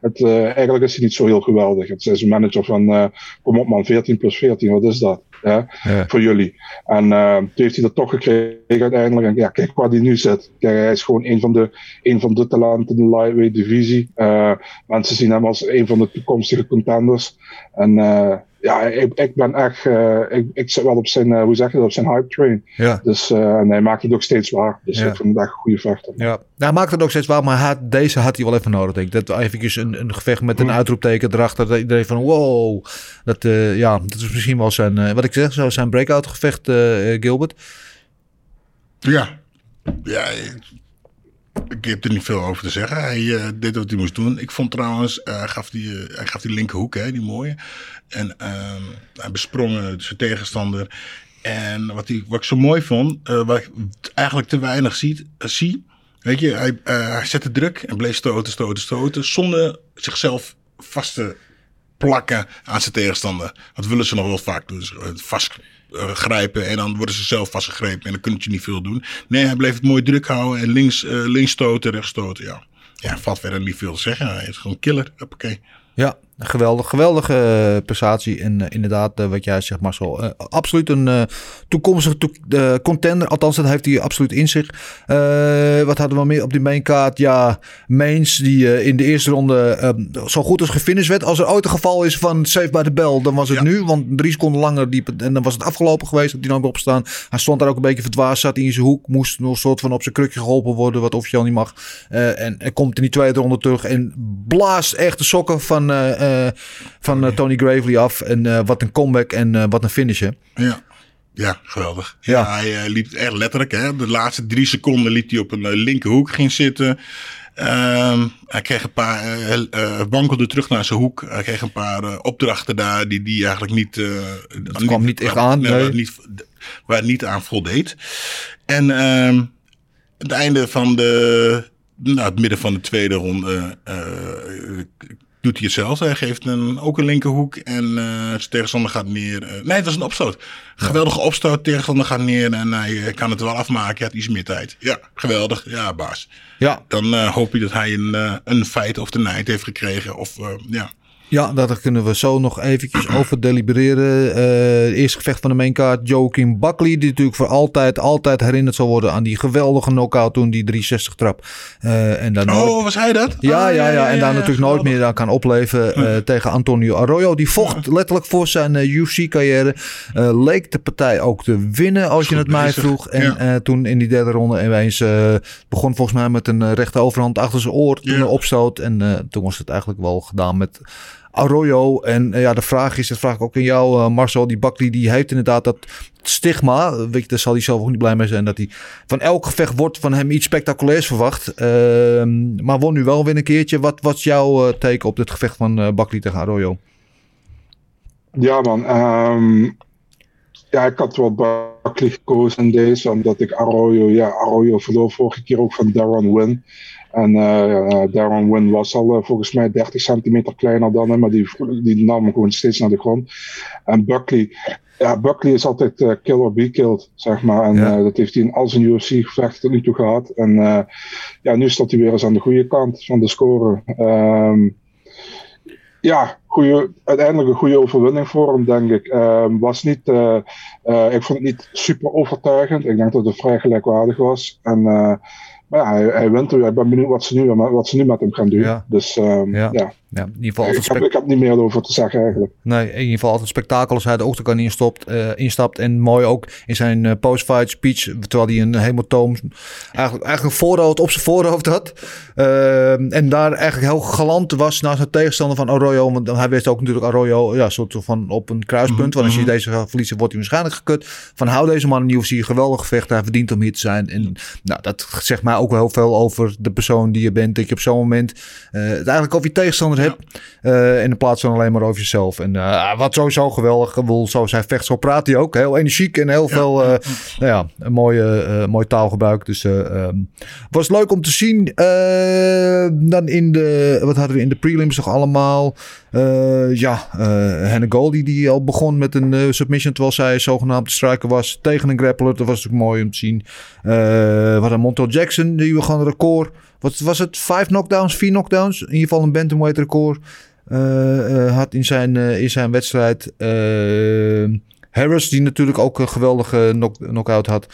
het, eigenlijk is hij niet zo heel geweldig. Het is een manager van, kom op man, 14 plus 14, wat is dat? Ja. voor jullie. En uh, toen heeft hij dat toch gekregen uiteindelijk. En ja, kijk waar hij nu zit. Kijk, hij is gewoon een van de, een van de talenten in de lightweight divisie. Uh, mensen zien hem als een van de toekomstige contenders. En uh, ja, ik, ik ben echt, ik, ik zit wel op zijn, hoe zeg je dat, op zijn hype train. Ja. Dus en hij maakt het ook steeds waar. Dus ja. ik vind het echt een goede vechter. Ja, nou, hij maakt het ook steeds waar, maar had, deze had hij wel even nodig. Denk ik. Dat eventjes een, een gevecht met een uitroepteken erachter. Dat iedereen van wow. Dat, ja, dat is misschien wel zijn, wat ik zeg, zo zijn breakout gevecht, Gilbert. Ja, ja, ik heb er niet veel over te zeggen. Hij uh, deed wat hij moest doen. Ik vond trouwens, uh, hij, gaf die, uh, hij gaf die linkerhoek, hè, die mooie. En hij besprong zijn tegenstander. En wat, hij, wat ik zo mooi vond, wat ik eigenlijk te weinig ziet, zie. Weet je, hij, hij zette druk en bleef stoten, stoten, stoten. Zonder zichzelf vast te plakken aan zijn tegenstander. Dat willen ze nog wel vaak doen. Dus vast uh, grijpen en dan worden ze zelf vastgegrepen en dan kun je niet veel doen. Nee, hij bleef het mooi druk houden en links, links stoten, rechts stoten. Ja. ja, valt verder niet veel te zeggen. Hij is gewoon killer. Oké. Ja, geweldig, geweldige uh, prestatie. En uh, inderdaad, uh, wat jij zegt, Marcel. absoluut een toekomstige to contender. Althans, dat heeft hij absoluut in zich. wat hadden we meer op die mainkaart? Ja, Mains, die in de eerste ronde zo goed als gefinished werd. Als er ooit een geval is van save by the bell, dan was het ja. nu. Want drie seconden langer diep en dan was het afgelopen geweest. Dat hij nou opstaan. Hij stond daar ook een beetje verdwaasd. Zat in zijn hoek. Moest nog een soort van op zijn krukje geholpen worden. Wat officieel niet mag. en hij komt in die tweede ronde terug. En blaast echt de sokken van... Uh, van uh, Tony Gravely af. En uh, wat een comeback en wat een finisher. Ja. Ja, geweldig. Ja. ja hij liep echt letterlijk. Hè? De laatste drie seconden liep hij op een linkerhoek ging zitten. Um, hij kreeg een paar, uh, wankelde terug naar zijn hoek. Hij kreeg een paar opdrachten daar die die eigenlijk niet... Het kwam niet echt aan. Nee, nee. Niet, waar het niet aan voldeed. En um, het einde van de... Nou, het midden van de tweede ronde doet hij hetzelfde. Hij geeft een, ook een linkerhoek en uh, zijn tegenstander gaat neer. Uh, nee, het was een opstoot. Geweldige opstoot. Tegenstander gaat neer en hij kan het wel afmaken. Hij had iets meer tijd. Ja, geweldig. Ja, baas. Ja. Dan hoop je dat hij een, een fight of the night heeft gekregen. Of ja. Ja, daar kunnen we zo nog eventjes over delibereren. Uh, eerste gevecht van de maincard, Joaquin Buckley. Die natuurlijk voor altijd, altijd herinnerd zal worden aan die geweldige knockout toen, die 360 trap. Uh, en dan oh, was hij dat? Ja, oh, ja, ja, ja. En ja, daar ja, natuurlijk nooit meer aan kan opleven uh, tegen Antonio Arroyo. Die vocht letterlijk voor zijn UFC-carrière. leek de partij ook te winnen, als Goed je het mij vroeg. En toen in die derde ronde ineens begon volgens mij met een rechte overhand achter zijn oor. Toen een opstoot. En toen was het eigenlijk wel gedaan met... Arroyo. En uh, ja, de vraag is, dat vraag ik ook aan jou, uh, Marcel. Die Buckley die heeft inderdaad dat stigma. Weet je, daar zal hij zelf ook niet blij mee zijn. Dat hij van elk gevecht wordt van hem iets spectaculairs verwacht. Uh, maar won nu wel weer een keertje. Wat was jouw teken op dit gevecht van Buckley tegen Arroyo? Ja man, um, ja, ik had wel Buckley gekozen in deze, omdat ik Arroyo, ja, Arroyo verloor vorige keer ook van Darren Wynn. En uh, Darren Wynn was al uh, volgens mij 30 centimeter kleiner dan hem, maar die, die nam hem gewoon steeds naar de grond. En Buckley, ja, Buckley is altijd uh, kill or be killed, zeg maar. En Ja. dat heeft hij in al zijn UFC-gevechten tot nu toe gehad. En ja, nu staat hij weer eens aan de goede kant van de score. Ehm, ja, goeie, uiteindelijk een goede overwinning voor hem, denk ik. Ehm, was niet, ik vond het niet super overtuigend. Ik denk dat het vrij gelijkwaardig was. En, maar ja, hij, hij wint er. Ik ben benieuwd wat ze nu, wat ze nu met hem gaan doen. Ja. Dus um, Ja. ja. Ja, in ieder geval Ik, altijd heb, ik heb niet meer over te zeggen eigenlijk. Nee, in ieder geval altijd spektakel als hij de octagon instopt, eh, instapt. En mooi ook in zijn eh, post-fight speech, terwijl hij een hematoom eigenlijk, eigenlijk een voorhoofd op zijn voorhoofd had. Eh, en daar eigenlijk heel galant was naar zijn tegenstander van Arroyo. Want hij wist ook natuurlijk Arroyo ja, soort van op een kruispunt. Want als je deze gaat verliezen, wordt hij waarschijnlijk gekut. Van hou deze man in UFC, geweldig gevecht. Hij verdient om hier te zijn. En nou, dat zegt mij ook wel heel veel over de persoon die je bent. Dat je op zo'n moment eh, het eigenlijk over je tegenstander hebt. Uh, in plaats van alleen maar over jezelf. En uh, wat sowieso geweldig. Wil, zoals hij vecht, zo praat hij ook. Heel energiek en heel veel. Uh, nou ja, een mooie, mooi taalgebruik. Dus um, was leuk om te zien. dan in de. Wat hadden we in de prelims nog allemaal? Ja, Hannah Goldie die al begon met een submission. Terwijl zij zogenaamd de striker was. Tegen een grappler. Dat was natuurlijk mooi om te zien. we hadden Montel Jackson. Die we gewoon een record. Wat was het? Vijf knockdowns, vier knockdowns. In ieder geval een bantamweight record. Uh, uh, had in zijn, uh, in zijn wedstrijd. Harris, die natuurlijk ook een geweldige knock knockout had.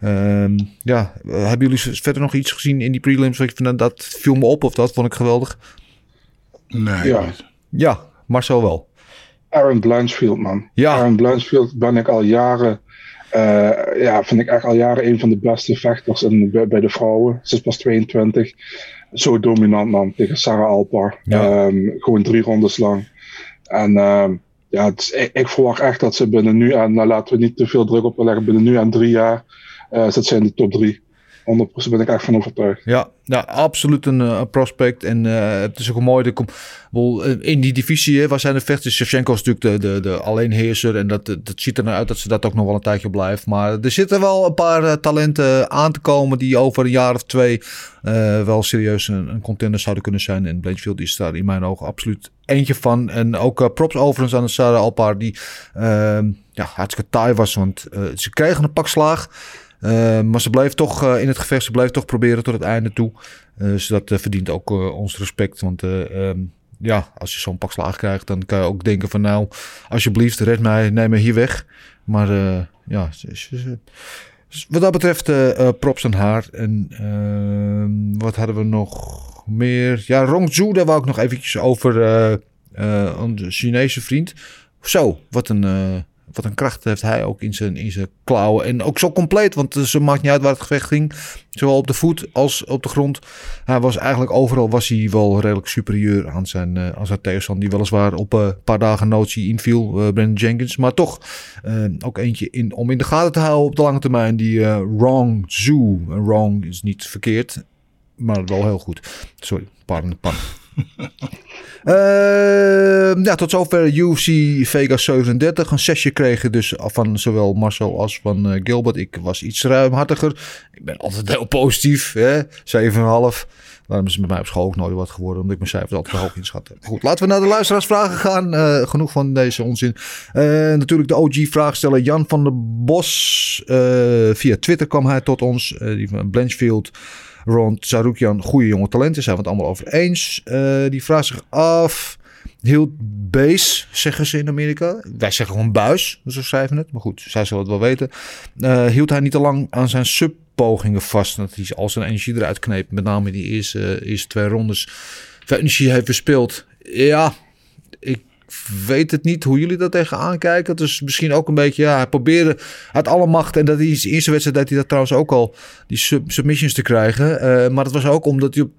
Ehm, ja, hebben jullie verder nog iets gezien in die prelims? Wat je van, dat viel me op of dat vond ik geweldig? Nee. Ja, ja Marcel wel. Aaron Blanchfield, man. Ja. Aaron Blanchfield ben ik al jaren. Uh, ja, vind ik echt al jaren een van de beste vechters in, bij, bij de vrouwen. Ze is pas 22. Zo dominant, man. Tegen Sarah Alpar. Ja. Um, gewoon drie rondes lang. En um, ja, is, ik, ik, verwacht echt dat ze binnen nu en, nou laten we niet te veel druk op leggen, binnen nu en drie jaar uh, zit ze in de top drie. 100% ben ik echt van overtuigd. Ja, absoluut een uh, prospect. En uh, het is ook een mooi. De, wel, in die divisie, hè, waar zijn de vechters? Shevchenko is natuurlijk de, de, de alleenheerser. En dat, dat ziet er nou uit dat ze dat ook nog wel een tijdje blijft. Maar er zitten wel een paar talenten aan te komen. die over een jaar of twee. wel serieus een, een, contender zouden kunnen zijn. En Blanchfield is daar in mijn ogen absoluut eentje van. En ook props overigens aan de Sarah Alpar. Die ehm, ja, hartstikke taai was. Want ze kregen een pak slaag. Uh, maar ze bleef toch uh, in het gevecht, ze bleef toch proberen tot het einde toe. Uh, dus dat verdient ook ons respect. Want um, ja, als je zo'n pak slaag krijgt, dan kan je ook denken van nou, alsjeblieft, red mij, neem me hier weg. Maar ja, wat dat betreft props aan haar. En ehm, wat hadden we nog meer? Ja, Rong Zhu, daar wou ik nog eventjes over onze Chinese vriend. Zo, wat een wat een kracht heeft hij ook in zijn, in zijn klauwen. En ook zo compleet, want ze maakt niet uit waar het gevecht ging. Zowel op de voet als op de grond. Hij was eigenlijk overal was hij wel redelijk superieur aan zijn, uh, aan zijn tegenstander. Die weliswaar op een uh, paar dagen notie inviel, Brandon Jenkins. Maar toch ook eentje in, om in de gaten te houden op de lange termijn. Die Wrong Zoo. Wrong is niet verkeerd, maar wel heel goed. Sorry, pardon, pardon. Uh, ja, tot zover UFC Vegas 37. Een sessie kregen dus van zowel Marcel als van uh, Gilbert. Ik was iets ruimhartiger. Ik ben altijd heel positief. 7,5. Daarom is het met mij op school ook nooit wat geworden. Omdat ik mijn cijfers altijd hoog. Goed, laten we naar de luisteraarsvragen gaan. Uh, genoeg van deze onzin. natuurlijk de OG-vraagsteller Jan van der Bos. via Twitter kwam hij tot ons. die van Blanchfield. Ron Sarukian, goede jonge talenten, zijn we het allemaal over eens. Uh, die vraagt zich af. Hield base, zeggen ze in Amerika. Wij zeggen gewoon buis, zo schrijven het. Maar goed, zij zullen het wel weten. Uh, hield hij niet te lang aan zijn subpogingen vast. Dat hij al zijn energie eruit kneep. Met name die eerste, eerste twee rondes. Veel energie heeft verspeeld. Ja, weet het niet hoe jullie dat tegenaan kijken. Dus misschien ook een beetje, ja, hij probeerde uit alle macht. En dat hij in zijn eerste wedstrijd deed hij dat trouwens ook al, die sub submissions te krijgen. Uh, maar dat was ook omdat hij op,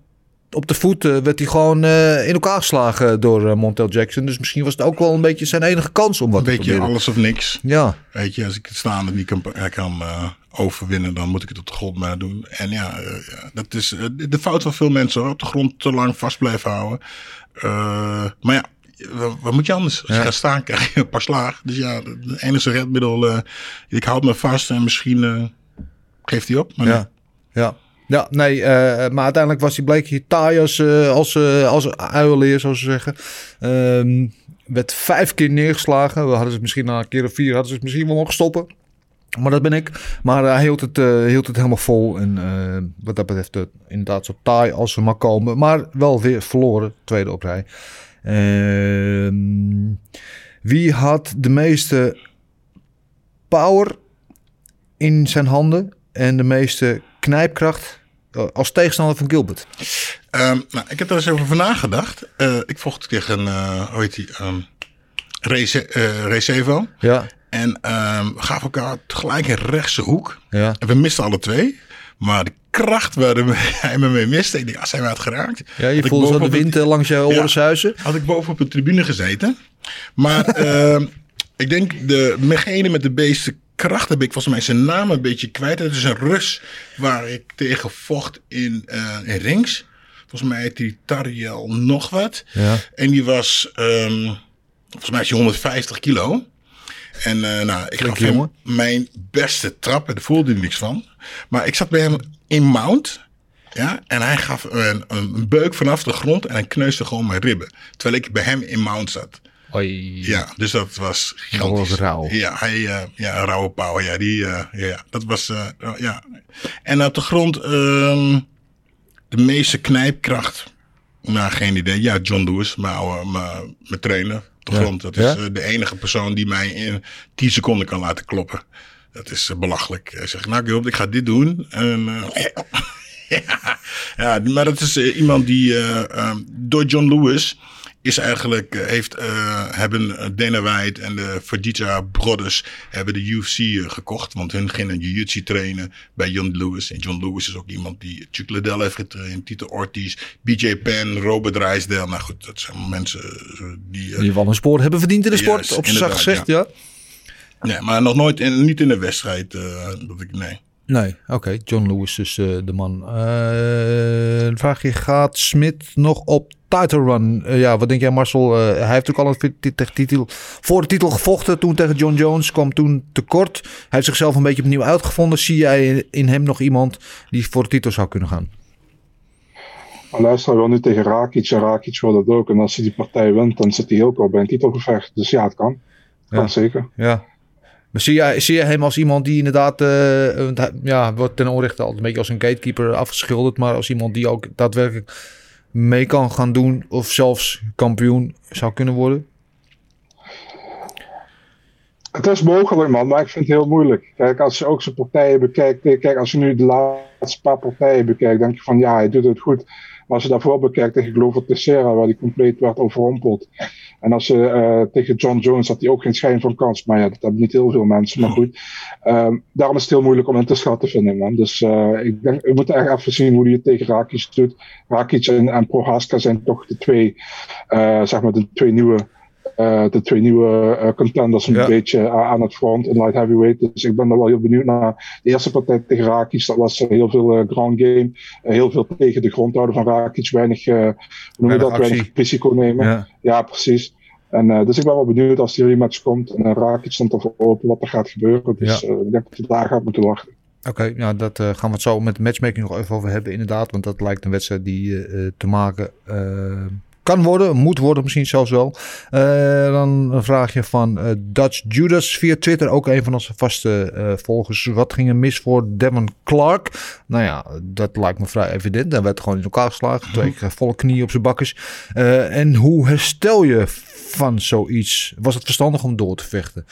op de voet uh, werd hij gewoon uh, in elkaar geslagen door Montel Jackson. Dus misschien was het ook wel een beetje zijn enige kans om wat een te beetje proberen. alles of niks. Ja. Weet je, als ik het staande niet kan, kan overwinnen, dan moet ik het op de grond maar doen. En ja, dat is de fout van veel mensen hoor. Op de grond te lang vast blijven houden. maar ja, wat, moet je anders? Als je Ja. gaat staan, krijg je een paar slagen. Dus ja, het enige redmiddel, eh, ik houd me vast en misschien eh, geeft hij op. Maar Ja. Ja. Ja, nee, eh, maar uiteindelijk was hij bleek hier taai als, als, als uilenleer, zoals ze zeggen. Ehm, werd vijf keer neergeslagen. We hadden ze misschien na een keer of vier hadden ze het misschien wel mogen stoppen. Maar dat ben ik. Maar hij hield het, hield het helemaal vol. En wat dat betreft inderdaad zo taai als ze maar komen. Maar wel weer verloren. Tweede op rij. Ehm, wie had de meeste power in zijn handen en de meeste knijpkracht eh, als tegenstander van Gilbert? Ehm, nou, ik heb er eens over nagedacht. Eh, ik vocht tegen, eh hoe heet die, ehm Rece- eh, Recevo. Ja, En ehm, we gaven elkaar tegelijk een rechtse hoek. ja. En we misten alle twee. Maar de kracht waar hij me mee miste, ik denk, als hij me had geraakt. ja je voelde zo de bovenop wind eh, langs je oren Ja. zuizen. Had ik boven op de tribune gezeten. Maar ehm, ik denk, de, degene met de meeste kracht heb ik volgens mij zijn naam een beetje kwijt. Het is een Rus waar ik tegen vocht in, eh, in rings. Volgens mij heet die Tariel nog wat. Ja. En die was, ehm, volgens mij is hij 150 kilo. En eh, nou, ik gaf hem jongen. mijn beste trap. Daar voelde hij niks van. Maar ik zat bij hem in mount. Ja, en hij gaf een, een beuk vanaf de grond en hij kneusde gewoon mijn ribben. Terwijl ik bij hem in mount zat. Oei. Ja, dus dat was gigantisch. rauw. Ja, hij, eh, ja, een rauwe pauw. Ja, die, eh, ja, dat was, ja. En op de grond, ehm, de meeste knijpkracht. Nou, geen idee. Ja, John Lewis, mijn, oude, mijn, mijn trainer. De grond. Dat is eh, de enige persoon die mij in 10 seconden kan laten kloppen. Dat is eh, belachelijk. Hij zegt, nou Gilbert, ik ga dit doen. En, eh, ja, ja, maar dat is iemand die eh, ehm, door John Lewis is eigenlijk eh, heeft eh, hebben eh, Dana White en de Fajita Brothers hebben de UFC gekocht, want hun gingen jiu-jitsu trainen bij John Lewis. En John Lewis is ook iemand die Chuck Liddell heeft getraind, Tito Ortiz, BJ Penn, Robert Drysdale. Nou goed, dat zijn mensen die. Die wel een spoor hebben verdiend in de sport, op z'n zacht gezegd, ja. nee, maar nog nooit in, niet in de wedstrijd. dat ik nee. Nee, oké. John Lewis is de man. Eh de vraag je, gaat Smit nog op title run? Eh, ja, wat denk jij Marcel? Eh, hij heeft ook al een titel, voor de titel gevochten. Toen tegen John Jones kwam toen tekort. Hij heeft zichzelf een beetje opnieuw uitgevonden. Zie jij in- hem nog iemand die voor de titel zou kunnen gaan? Maar luister, hij wil nu tegen Rakic en Rakic wil dat ook. En als hij die partij wint, dan zit hij ook al bij een titelgevecht. Dus ja, het kan. Het kan zeker. Ja. Maar zie jij, zie jij hem als iemand die inderdaad, eh, ja, wordt ten onrechte altijd een beetje als een gatekeeper afgeschilderd, maar als iemand die ook daadwerkelijk mee kan gaan doen of zelfs kampioen zou kunnen worden? Het is mogelijk, man, maar ik vind het heel moeilijk. Kijk, als je ook zijn partijen bekijkt. eh, Kijk, als je nu de laatste paar partijen bekijkt, denk je van ja, hij doet het goed. Maar als je daarvoor bekijkt tegen Glover Teixeira, waar hij compleet werd overrompeld. En als je eh, tegen John Jones had hij ook geen schijn van kans. Maar ja, dat hebben niet heel veel mensen. Maar goed, Ehm, daarom is het heel moeilijk om in te schatten, vind ik, man. Dus eh, ik denk, we moeten echt even zien hoe hij het tegen Rakic doet. Rakic en, en Prohaska zijn toch de twee, eh, zeg maar, de twee nieuwe de twee nieuwe eh, contenders een Ja. beetje eh, aan het front in light heavyweight. Dus ik ben er wel heel benieuwd naar. De eerste partij tegen Rakic, dat was eh, heel veel eh, ground game. Eh, heel veel tegen de grond houden van Rakic. Weinig, eh, hoe noem je dat? Weinig risico nemen. Ja, Ja. precies. En, eh, dus ik ben wel benieuwd als die rematch komt. En uh, Rakic stond ervoor open wat er gaat gebeuren. Dus Ja. eh, ik denk dat je daar gaat moeten wachten. Oké, ja, dat eh, gaan we het zo met de matchmaking nog even over hebben, inderdaad. Want dat lijkt een wedstrijd die eh, eh, te maken eh, kan worden, moet worden misschien zelfs wel. Eh, dan een vraagje van eh, Dutch Judas via Twitter, ook een van onze vaste eh, volgers. Wat ging er mis voor Devon Clark? Nou ja, dat lijkt me vrij evident. Hij werd gewoon in elkaar geslagen, twee keer volle knieën op zijn bakkes. Eh, en hoe herstel je van zoiets? Was het verstandig om door te vechten?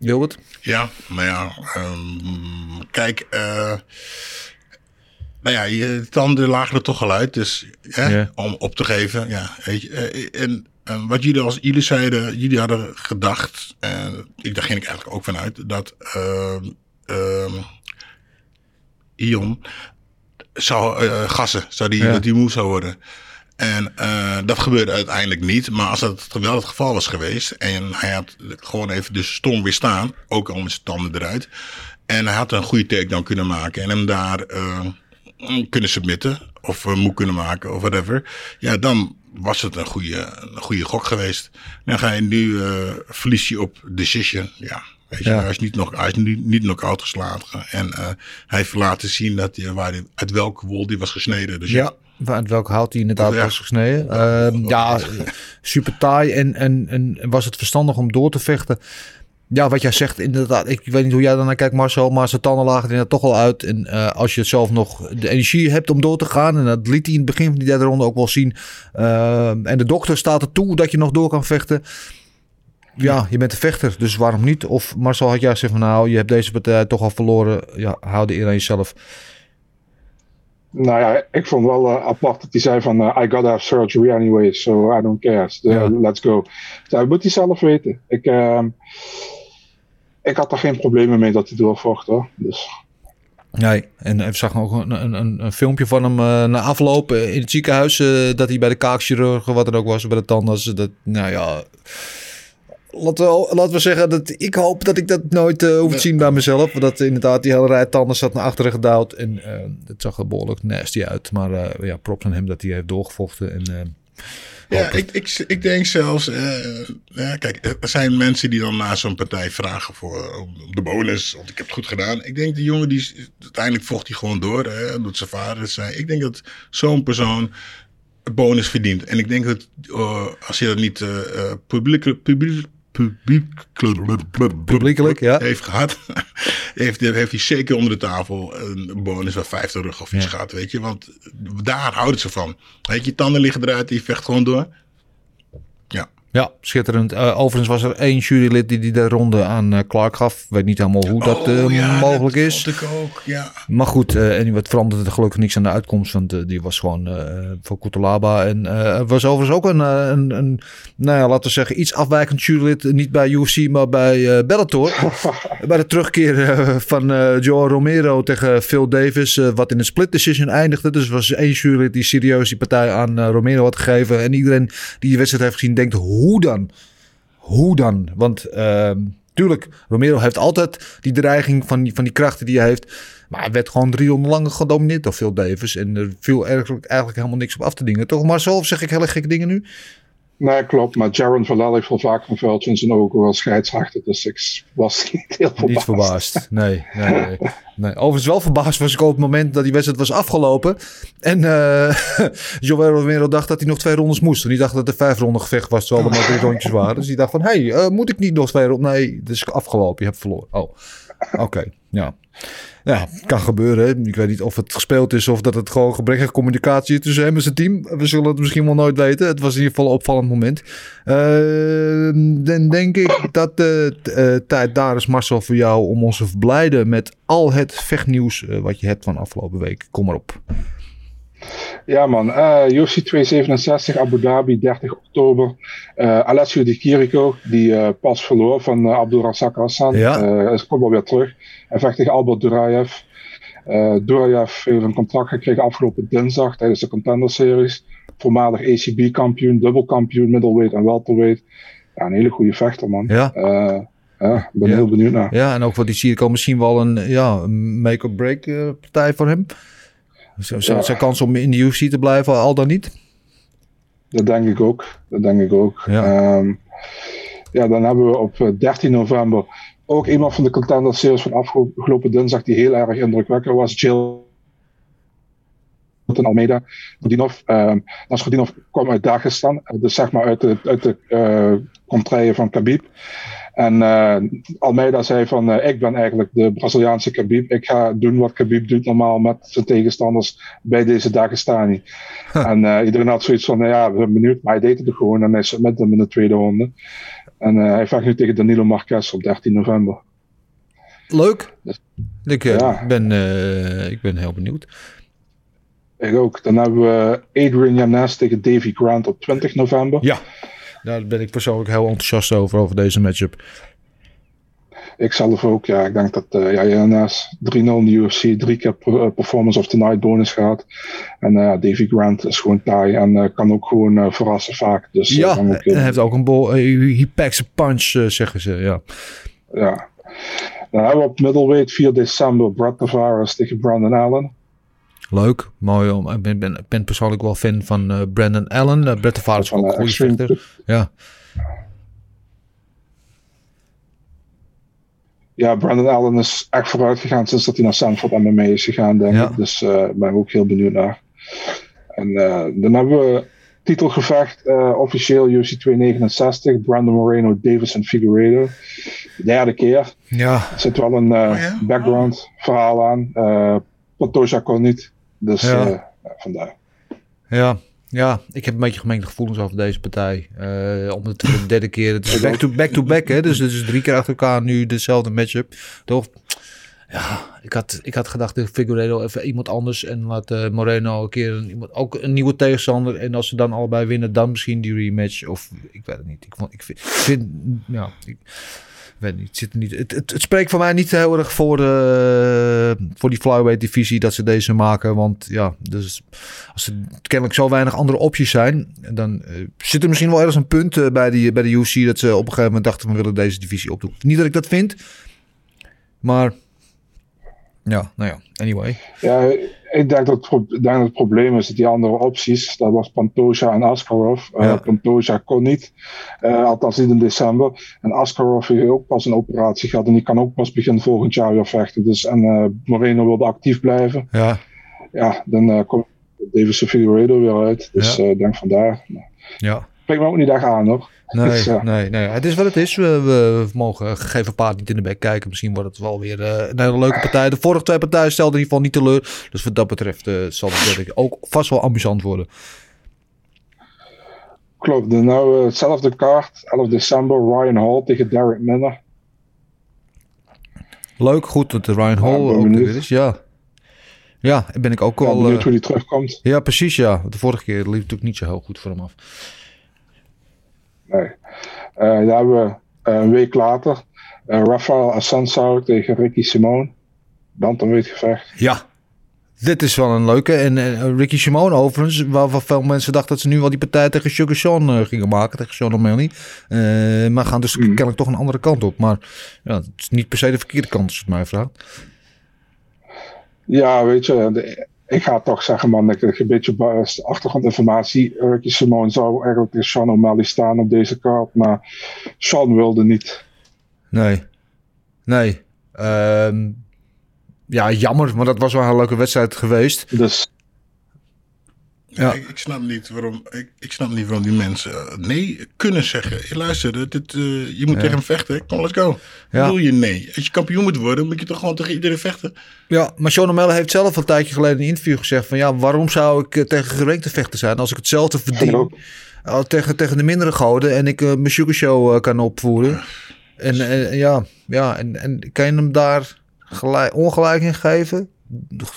Gilbert? Ja, nou ja, ehm, kijk, nou ja, je tanden lagen er toch al uit, dus hè, om op te geven. Ja, weet je, eh, en eh, wat jullie als jullie zeiden, jullie hadden gedacht, en ik, daar ging ik eigenlijk ook vanuit, dat ehm ehm, Ion zou eh, gassen, zou die, dat die moe zou worden. En eh, dat gebeurde uiteindelijk niet. Maar als dat wel het geval was geweest. En hij had gewoon even de storm weerstaan. Ook al met zijn tanden eruit. En hij had een goede takedown kunnen maken. En hem daar eh, kunnen submitten. Of uh, moe kunnen maken. Of whatever. Ja, dan was het een goede, een goede gok geweest. Dan ga je nu, eh verlies je op decision. Ja, weet je, Ja. hij is niet nog, hij is niet, niet nog uitgeslagen. En eh, hij heeft laten zien dat hij, waar hij, uit welke wol die was gesneden. Dus Ja, uit welk hout hij inderdaad Ja. was gesneden. Ehm, ja, super taai. En, en, en was het verstandig om door te vechten? Ja, wat jij zegt, inderdaad. Ik weet niet hoe jij daarnaar kijkt, Marcel. Maar zijn tanden lagen er toch al uit. En eh, als je zelf nog de energie hebt om door te gaan. En dat liet hij in het begin van die derde ronde ook wel zien. Ehm, en de dokter staat er toe dat je nog door kan vechten. Ja, je bent een vechter, dus waarom niet? Of Marcel had jij gezegd van nou, je hebt deze partij toch al verloren. Ja, hou de eer aan jezelf. Nou ja, ik vond wel eh, apart dat hij zei van eh, I gotta have surgery anyway, so I don't care. So, Ja. Let's go. Dat moet hij zelf weten. Ik, ehm, ik had er geen problemen mee dat hij doorvocht hoor. Dus Nee, en we zag ook een, een, een, een filmpje van hem eh, na afloop in het ziekenhuis. eh, dat hij bij de kaakchirurg, wat er ook was, bij de tandarts. Dat, nou ja, laten we, laten we zeggen dat ik hoop dat ik dat nooit eh, hoef te zien bij mezelf. Dat inderdaad die hele rij tanden zat naar achteren gedouwd. En eh, het zag er behoorlijk nasty uit. Maar eh, ja, props aan hem dat hij heeft doorgevochten. En, eh, Ja, ik, ik, ik denk zelfs, eh, eh, kijk, er zijn mensen die dan na zo'n partij vragen voor om de bonus, want ik heb het goed gedaan. Ik denk die jongen, die, uiteindelijk vocht hij gewoon door, hè, doet zijn vader het zei. Ik denk dat zo'n persoon een bonus verdient. En ik denk dat eh, als je dat niet eh eh, publiek, publiek, publiek, Publiekelijk, ja. heeft gehad, heeft, heeft hij zeker onder de tafel een bonus van 50 rug of iets Ja. gehad, weet je. Want daar houden ze van. Weet je, je tanden liggen eruit, die vecht gewoon door. Ja. Schitterend. Eh, overigens was er één jurylid die, die de ronde aan eh, Clark gaf. Weet niet helemaal hoe dat eh, Oh, ja, mogelijk dat is. ik ook, ja. Maar goed, eh, en wat veranderde er gelukkig niks aan de uitkomst. Want eh, die was gewoon eh voor Kutalaba. En eh, er was overigens ook een, eh, een, een, nou ja, laten we zeggen, iets afwijkend jurylid. Niet bij UFC, maar bij eh, Bellator. bij de terugkeer eh, van eh Joe Romero tegen Phil Davis. eh, wat in een split decision eindigde. Dus er was één jurylid die serieus die partij aan eh, Romero had gegeven. En iedereen die die wedstrijd heeft gezien denkt, hoe dan? Hoe dan? Want ehm, tuurlijk, Romero heeft altijd die dreiging van die, van die krachten die hij heeft. Maar hij werd gewoon drie lang gedomineerd door Phil Davis. En er viel eigenlijk, eigenlijk helemaal niks op af te dingen. Toch Marcel, of zeg ik hele gekke dingen nu? Nee, klopt. Maar Jaron Vallel heeft wel vaak een vuiltje in zijn ogen als scheidsrechter. Dus ik was niet heel verbaasd. Niet verbaasd. Nee, nee, nee. nee. Overigens wel verbaasd was ik op het moment dat die wedstrijd was afgelopen. En eh Joel Romero dacht dat hij nog twee rondes moest. En die dacht dat er vijf ronden gevecht was, terwijl er maar drie rondjes waren. Dus die dacht van, hé, hey, eh, moet ik niet nog twee rondes? Nee, het is afgelopen, je hebt verloren. Oh, oké, ja. Ja, kan gebeuren. Ik weet niet of het gespeeld is of dat het gewoon gebrekkige communicatie is tussen hem en zijn team. We zullen het misschien wel nooit weten. Het was in ieder geval een opvallend moment. Eh, dan denk ik dat de eh, tijd daar is, Marcel, voor jou om ons te verblijden met al het vechtnieuws eh, wat je hebt van afgelopen week. Kom maar op. Ja man, eh UFC 267 Abu Dhabi 30 oktober. Eh Alessio Di Chirico, die eh, pas verloor van uh, Abdulrazak Hassan, Ja. eh, is komt wel weer terug. Hij vecht tegen Albert Duraev. Eh Duraev heeft een contract gekregen afgelopen dinsdag tijdens de Contender Series. Voormalig ACB-kampioen, dubbelkampioen, middleweight en welterweight. Ja, een hele goede vechter man. Ja. Eh, ja, ik ben Ja. heel benieuwd naar. Ja, en ook wat die Sirico misschien wel een ja, make-or-break eh, partij voor hem. Z- z- Ja. Zijn kans om in de UFC te blijven, al dan niet? Dat denk ik ook. Dat denk ik ook. Ja. Ehm, ja, dan hebben we op eh, 13 november ook iemand van de Contender Series van afgelopen dinsdag die heel erg indrukwekkend was. Jill Almeida. Godinov. Um, Nasrudinov kwam uit Dagestan, eh, dus zeg maar uit de, uit de eh contraille van Khabib. En eh, Almeida zei van, eh, ik ben eigenlijk de Braziliaanse Khabib. Ik ga doen wat Khabib doet normaal met zijn tegenstanders bij deze Dagestani. En eh, iedereen had zoiets van, nou ja, we zijn benieuwd. Maar hij deed het gewoon en hij met hem in de tweede ronde. En hij vecht nu tegen Danilo Marquez op 13 november. Leuk. Ik, eh, Ja. ben, ik ben heel benieuwd. Ik ook. Dan hebben we Adrian Yanes tegen Davy Grant op 20 november. Ja, daar ben ik persoonlijk heel enthousiast over, over deze matchup. Ik zelf ook, ja. Ik denk dat uh, ja, Yanes 3-0 in de UFC, drie keer eh, Performance of the Night bonus gehad. En eh Davy Grant is gewoon taai en kan ook gewoon verrassen vaak. Dus, ja, ook hij heeft ook een bol. Uh, he packs a punch, zeggen ze. Ja. Ja. Dan hebben we op middleweight 4 december Brad Tavares tegen Brandon Allen. Leuk, mooi. om- Ik ben, ben, ik ben persoonlijk wel fan van eh, Brandon Allen. Uh, Brett de Vaart is Van, ook een eh, goede vechter. Ja, Ja, Brandon Allen is echt vooruit gegaan sinds dat hij naar Sanford MMA is gegaan, denk Ja. ik. Dus eh, ik ben ook heel benieuwd naar. En eh, dan hebben we titelgevecht, eh, officieel UFC 269, Brandon Moreno, Davison Figueiredo. De derde keer. ja. Er zit wel een eh, Oh ja? background verhaal aan. Eh Pantoja kon niet. Dus Ja. eh, ja, vandaar. Ja, ja, ik heb een beetje gemengde gevoelens over deze partij. Eh om het de derde keer. Het is back-to-back, back to back, hè? Dus het is drie keer achter elkaar nu dezelfde matchup. Toch? Ja, ik had, ik had gedacht, de Figueiredo even iemand anders. En laat eh, Moreno een keer een, iemand, ook een nieuwe tegenstander. En als ze dan allebei winnen, dan misschien die rematch. Of ik weet het niet. Ik, vond, ik vind, ik vind ja, ik, weet niet, zit niet het, het, spreekt voor mij niet heel erg voor, eh, voor die flyweight divisie dat ze deze maken. Want ja, dus als er kennelijk zo weinig andere opties zijn, dan eh, zit er misschien wel ergens een punt eh, bij, die, bij de UFC dat ze op een gegeven moment dachten we willen deze divisie opdoen. Niet dat ik dat vind, maar ja, nou ja, anyway. Ja, ik denk dat, denk dat het probleem is dat die andere opties, dat was Pantoja en Askarov. Eh, Ja. Pantoja kon niet, eh, althans niet in december. En Askarov heeft ook pas een operatie gehad en die kan ook pas begin volgend jaar weer vechten. Dus, en eh, Moreno wilde actief blijven. Ja, Ja, dan komt Davis Figueiredo weer uit. Dus Ja. ik denk vandaar. Ja. Spreek me ook niet echt aan hoor. Nee, Dus, ja. nee, nee, het is wat het is. We, we mogen gegeven paard niet in de bek kijken. Misschien wordt het wel weer eh, een hele leuke partij. De vorige twee partijen stelden in ieder geval niet teleur. Dus wat dat betreft eh, zal het ook vast wel amusant worden. Klopt, nou eh, hetzelfde kaart, 11 december, Ryan Hall tegen Derek Minner. Leuk, goed dat Ryan Hall ook er weer is. Ja, ja en ben ik ook Ik ben al... benieuwd eh, hoe die terugkomt. ja, precies ja. De vorige keer liep het natuurlijk niet zo heel goed voor hem af. Nee. Eh, daar hebben we eh, een week later eh, Rafael Assunção tegen Ricky Simone. Bantamweight gevecht. Ja, dit is wel een leuke. En eh, Ricky Simone overigens, waarvan veel mensen dachten dat ze nu wel die partij tegen Sugar Sean gingen maken, tegen Sean O'Malley. Eh, maar gaan dus kennelijk toch een andere kant op. Maar ja, het is niet per se de verkeerde kant als je het mij vraagt. Ja, weet je, de- ik ga toch zeggen, man, dat ik een beetje achtergrondinformatie. Ricky Simone zou eigenlijk tegen Sean O'Malley staan op deze kaart, maar Sean wilde niet. Nee. Nee. Ehm, ja, jammer, maar dat was wel een leuke wedstrijd geweest. Dus Ja. Ik, ik snap niet waarom, ik, ik snap niet waarom die mensen eh, nee kunnen zeggen. Hey, Luister, dit, eh, je moet tegen hem vechten. Kom, let's go. Ja. Wil je nee? Als je kampioen moet worden, moet je toch gewoon tegen iedereen vechten? Ja, maar Sean O'Malley heeft zelf een tijdje geleden in een interview gezegd van ja, waarom zou ik eh, tegen gerankte vechten zijn als ik hetzelfde verdien uh, tegen, tegen de mindere goden en ik eh, mijn sugar show kan opvoeren. En eh, ja, ja en, en kan je hem daar gelijk, ongelijk in geven?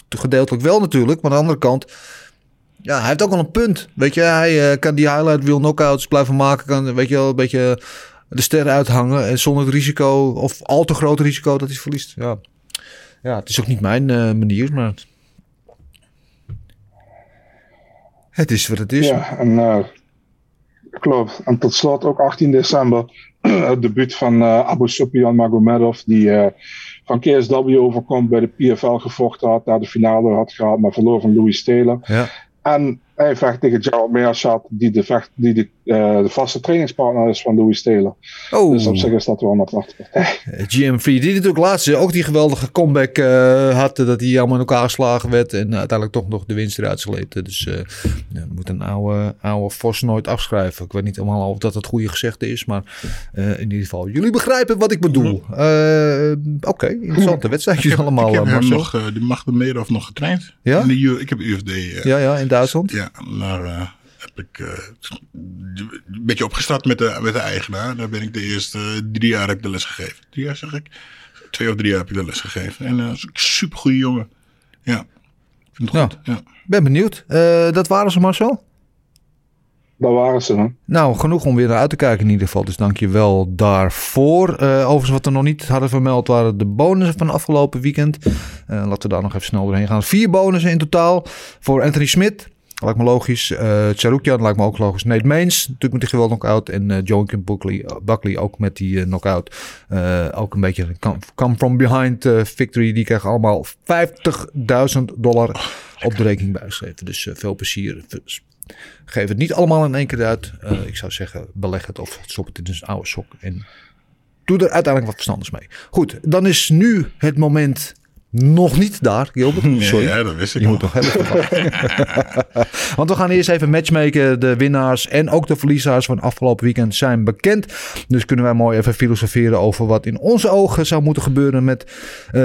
Gedeeltelijk wel natuurlijk, maar aan de andere kant, ja, hij heeft ook wel een punt. Weet je, hij eh, kan die highlight reel knockouts blijven maken, kan weet je wel een beetje de sterren uithangen en zonder het risico of al te groot risico dat hij verliest. Ja. Ja, het is ook niet mijn eh, manier, maar. Het is wat het is. ja, en eh, klopt. En tot slot ook 18 december het debuut van eh, Abu Sufyan Magomedov, die eh, van KSW overkomt bij de PFL gevochten had, daar de finale had gehad, maar verloor van Louis Taylor. Ja. En hij vecht tegen Gerald Meerschaert, die, de, vecht, die de, eh, de vaste trainingspartner is van Louis Taylor. Oh, Dus op zich is dat wel een aparte partij. eh, GM3, die natuurlijk laatst eh, ook die geweldige comeback eh, had. Dat hij allemaal in elkaar geslagen werd. En uiteindelijk toch nog de winst eruit sleepte. Dus eh ja, moet een oude, oude Vos nooit afschrijven. Ik weet niet helemaal of dat het goede gezegde is. Maar eh, in ieder geval, jullie begrijpen wat ik bedoel. Eh, Oké, interessante wedstrijdjes allemaal, ik heb eh, hem nog, die Magdemedov nog getraind. Ja? In de ik heb UFD. eh, Ja, ja, in Duitsland. Ja, daar eh, heb ik eh, een beetje opgestart met de, met de eigenaar. Daar ben ik de eerste eh, drie jaar heb ik de les gegeven. Drie jaar zeg ik? Twee of drie jaar heb ik de les gegeven. En uh, super goede jongen. Ja, ik vind het Ja. goed. Ja. Ben benieuwd. Eh, dat waren ze, Marcel? Daar waren ze. Hè? Nou, genoeg om weer naar uit te kijken in ieder geval. Dus dank je wel daarvoor. Eh, overigens, wat we nog niet hadden vermeld, waren de bonussen van afgelopen weekend. Eh, laten we daar nog even snel doorheen gaan. Vier bonussen in totaal voor Anthony Smit. Lijkt me logisch. Eh Charukian lijkt me ook logisch. Nate Mains, natuurlijk met die geweld knockout. En eh Joaquin Buckley, Buckley ook met die eh, knockout. Eh, ook een beetje come, come from behind eh, victory. Die krijgen allemaal 50.000 dollar op de rekening bijgeschreven. Dus eh, veel plezier. Geef het niet allemaal in één keer uit. Eh, ik zou zeggen, beleg het of stop het in een oude sok. En doe er uiteindelijk wat verstandigs mee. Goed, dan is nu het moment nog niet daar, Gilbert. Sorry. Ja, dat wist ik Je moet nog even wachten. Want we gaan eerst even matchmaken. De winnaars en ook de verliezers van afgelopen weekend zijn bekend. Dus kunnen wij mooi even filosoferen over wat in onze ogen zou moeten gebeuren met eh,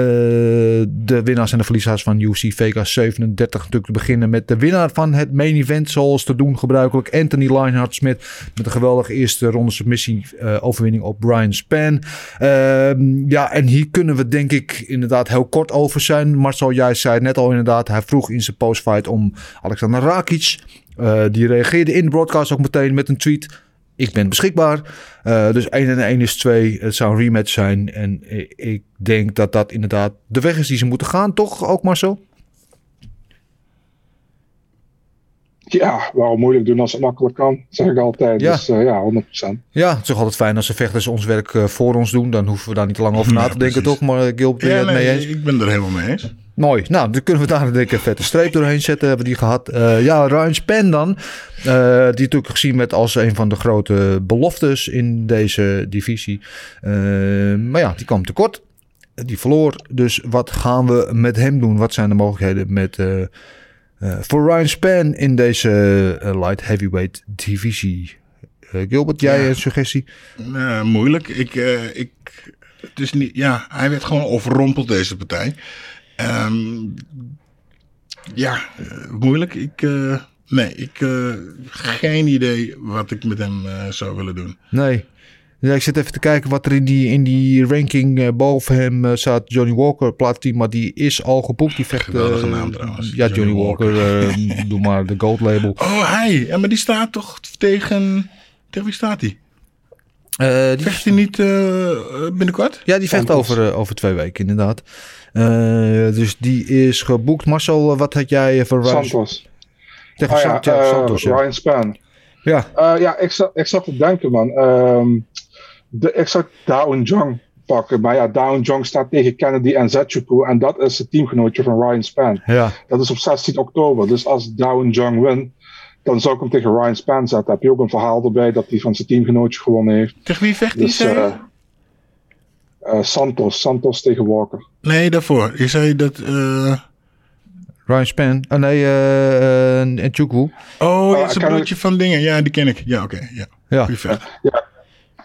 de winnaars en de verliezers van UFC Vegas 37. Natuurlijk te beginnen met de winnaar van het main event, zoals te doen gebruikelijk. Anthony Lionheart Smith met een geweldige eerste ronde submissie eh, overwinning op Brian Span. Ehm, ja, en hier kunnen we denk ik inderdaad heel kort over zijn. Marcel, jij zei net al inderdaad. Hij vroeg in zijn postfight om Alexander Rakic. Eh, die reageerde in de broadcast ook meteen met een tweet. Ik ben beschikbaar. Eh, dus 1 en 1 is 2. Het zou een rematch zijn. En ik- ik denk dat dat inderdaad de weg is die ze moeten gaan. Toch ook Marcel? Ja, waarom moeilijk doen als het makkelijk kan, zeg ik altijd. Ja. Dus eh, ja, 100%. Ja, het is toch altijd fijn als de vechters ons werk eh, voor ons doen. Dan hoeven we daar niet te lang over na Ja, te denken, precies. toch? Maar eh, Gilbert, ben je Ja, het mee nee, eens? ik ben er helemaal mee eens. Mooi. Nou, dan kunnen we daar denk ik een vette streep doorheen zetten. Hebben we die gehad. Eh, ja, Ryan Span dan. eh, die natuurlijk gezien werd als een van de grote beloftes in deze divisie. Eh, maar ja, die kwam tekort. Die verloor. Dus wat gaan we met hem doen? Wat zijn de mogelijkheden met, voor Ryan Span in deze eh, light heavyweight divisie? Eh, Gilbert, jij Ja. een suggestie? Eh, moeilijk. Ik, eh, ik, het is niet, ja, hij werd gewoon overrompeld, deze partij. Ehm, ja, eh, moeilijk. Ik, eh, nee, ik eh geen idee wat ik met hem eh, zou willen doen. Nee. Ja, ik zit even te kijken wat er in die, in die ranking eh, boven hem eh, staat. Johnny Walker, plaatteam, maar die is al geboekt. Die vecht. Geweldige eh, naam trouwens. Ja, Johnny, Johnny Walker. eh, doe maar de gold label. Oh, hij. Ja, maar die staat toch tegen... Tegen wie staat hij? Eh, die, Vecht hij niet eh, eh, binnenkort? ja, die vecht over, over twee weken inderdaad. Eh, dus die is geboekt. Marcel, wat had jij voor Ryan- Santos. Tegen Ah ja, Sant- ja, eh, Santos? Ja. Ryan Span. ja. Eh, ja, ik zat, ik zat te denken, man. Ehm, de, ik zou Down Jong pakken. Maar ja, Down Jong staat tegen Kennedy en Zetsuku. En dat is het teamgenootje van Ryan Span. ja. Dat is op 16 oktober. Dus als Down Jong wint, dan zou ik hem tegen Ryan Span zetten. Heb je ook een verhaal erbij dat hij van zijn teamgenootje gewonnen heeft. Tegen wie vecht hij, Dus je? eh, eh, Santos. Santos tegen Walker. Nee, daarvoor. Je zei dat... eh, Ryan Span. Oh nee, en Chukwu. Oh, ja, het is een broertje van dingen. Ja, die ken ik. Ja, oké. ja. Ja. Vecht.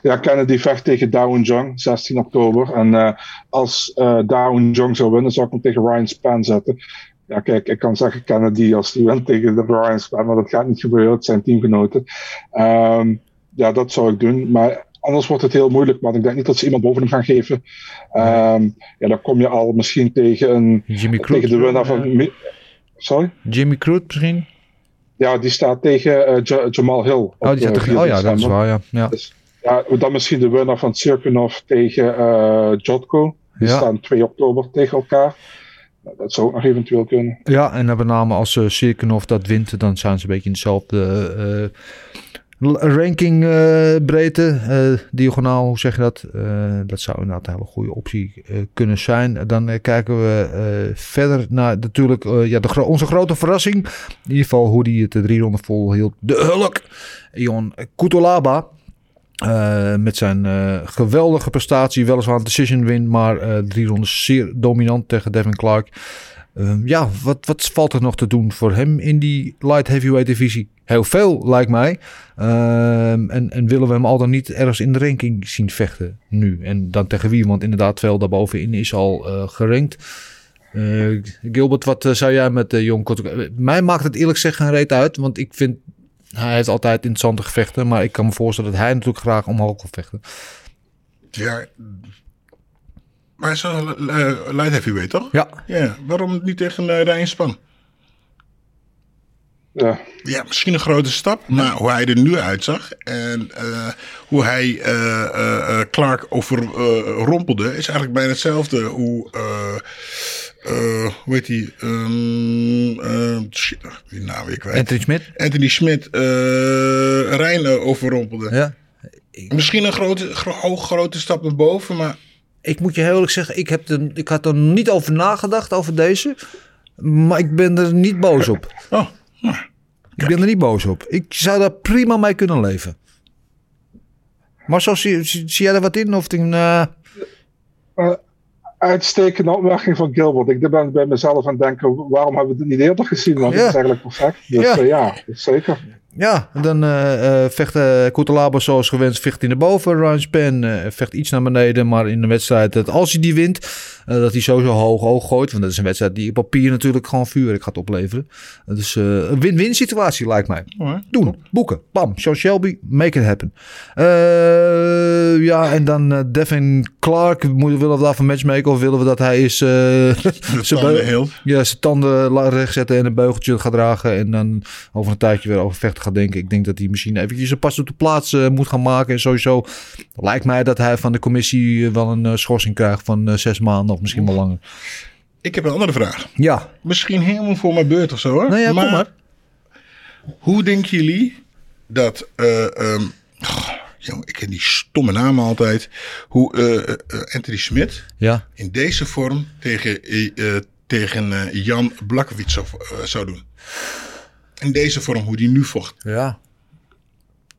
Ja, Kennedy vecht tegen Down Jong, 16 oktober. En eh, als eh Down Jong zou winnen, zou ik hem tegen Ryan Span zetten. Ja, kijk, ik kan zeggen Kennedy als die wint tegen de Ryan Span, maar dat gaat niet gebeuren. Het zijn teamgenoten. Ehm, ja, dat zou ik doen. Maar anders wordt het heel moeilijk, want ik denk niet dat ze iemand boven hem gaan geven. Ehm, ja, dan kom je al misschien tegen, een, Jimmy tegen de winnaar van... Mi- Sorry? Jimmy Crute misschien? Ja, die staat tegen eh, Ja- Jamal Hill. Oh, die staat eh, tegen... 4 Oh ja, dat is waar, ja. ja. Dus, ja, dan misschien de winnaar van Tsirkunov tegen eh Jotko. Die Ja. staan 2 oktober tegen elkaar. Nou, dat zou ook nog eventueel kunnen. Ja, en met name als uh, dat wint, dan zijn ze een beetje in dezelfde eh, l- ranking breedte. eh, diagonaal, hoe zeg je dat? Dat zou inderdaad een hele goede optie kunnen zijn. Dan kijken we verder naar natuurlijk ja, de gro- onze grote verrassing. In ieder geval hoe die het de drie ronden vol hield. De Hulk, Ion Kutolaba. Eh, met zijn eh, geweldige prestatie, weliswaar een decision win, maar eh, drie rondes zeer dominant tegen Devin Clark. Ehm, ja, wat, wat valt er nog te doen voor hem in die light heavyweight divisie? Heel veel, lijkt mij. Ehm, en, en willen we hem al dan niet ergens in de ranking zien vechten nu? En dan tegen wie? Want inderdaad, veel daarbovenin is al gerankt. Gilbert, wat zou jij met uh, Jong Mij maakt het eerlijk gezegd geen reet uit, want ik vind hij heeft altijd interessante gevechten, maar ik kan me voorstellen dat hij natuurlijk graag omhoog wil vechten. Ja. Maar hij is wel uh, light heavyweight, toch? Ja. Ja, waarom niet tegen uh, Ryan Span? Ja. ja, misschien een grote stap, maar hoe hij er nu uitzag en uh, hoe hij uh, Clark overrompelde, is eigenlijk bijna hetzelfde. Hoe, uh, hoe heet hij? Um, shit, die naam weer kwijt. Anthony Schmidt. Anthony Schmidt Rijn overrompelde. Ja. Misschien een grote, gro grote stap naar boven, maar... Ik moet je heel eerlijk zeggen, ik, heb er, ik had er niet over nagedacht, over deze. Maar ik ben er niet boos op. Oh, Ik ben er niet boos op. Ik zou daar prima mee kunnen leven. Maar zo zie, zie, zie jij er wat in? Of uh... Uitstekende opmerking van Gilbert. Ik ben bij mezelf aan het denken, waarom hebben we het niet eerder gezien? Want Ja. het is eigenlijk perfect. Dus Ja. ja, ja zeker. Ja, en dan eh eh vecht uh, zoals gewenst, vecht hij naar boven. Ryan Span vecht iets naar beneden. Maar in de wedstrijd, dat als hij die wint, dat hij sowieso hoog hoog gooit. Want dat is een wedstrijd die op papier natuurlijk gewoon vuurwerk gaat opleveren. Dus een win-win situatie lijkt mij. Doen, boeken, bam. Sean Shelby, make it happen. Ja, en dan Devin Clark. Moeten- Willen we daarvan matchmaken of willen we dat hij is... zijn tanden. Ja, zijn tanden la- rechtzetten en een beugeltje gaat dragen. En dan over een tijdje weer over vechten gaat denken. Ik denk dat hij misschien eventjes een pas op de plaats eh, moet gaan maken. En sowieso lijkt mij dat hij van de commissie eh, wel een eh, schorsing krijgt van zes maanden of misschien wel langer. Ik heb een andere vraag. Ja. Misschien helemaal voor mijn beurt of zo hoor. Nou ja, kom maar. Hoe denken jullie dat... eh ehm, oh, jongen, ik ken die stomme namen altijd. Hoe Anthony Smit Ja. in deze vorm tegen, tegen Jan Blakowicz zou doen. In deze vorm, hoe die nu vocht. Ja.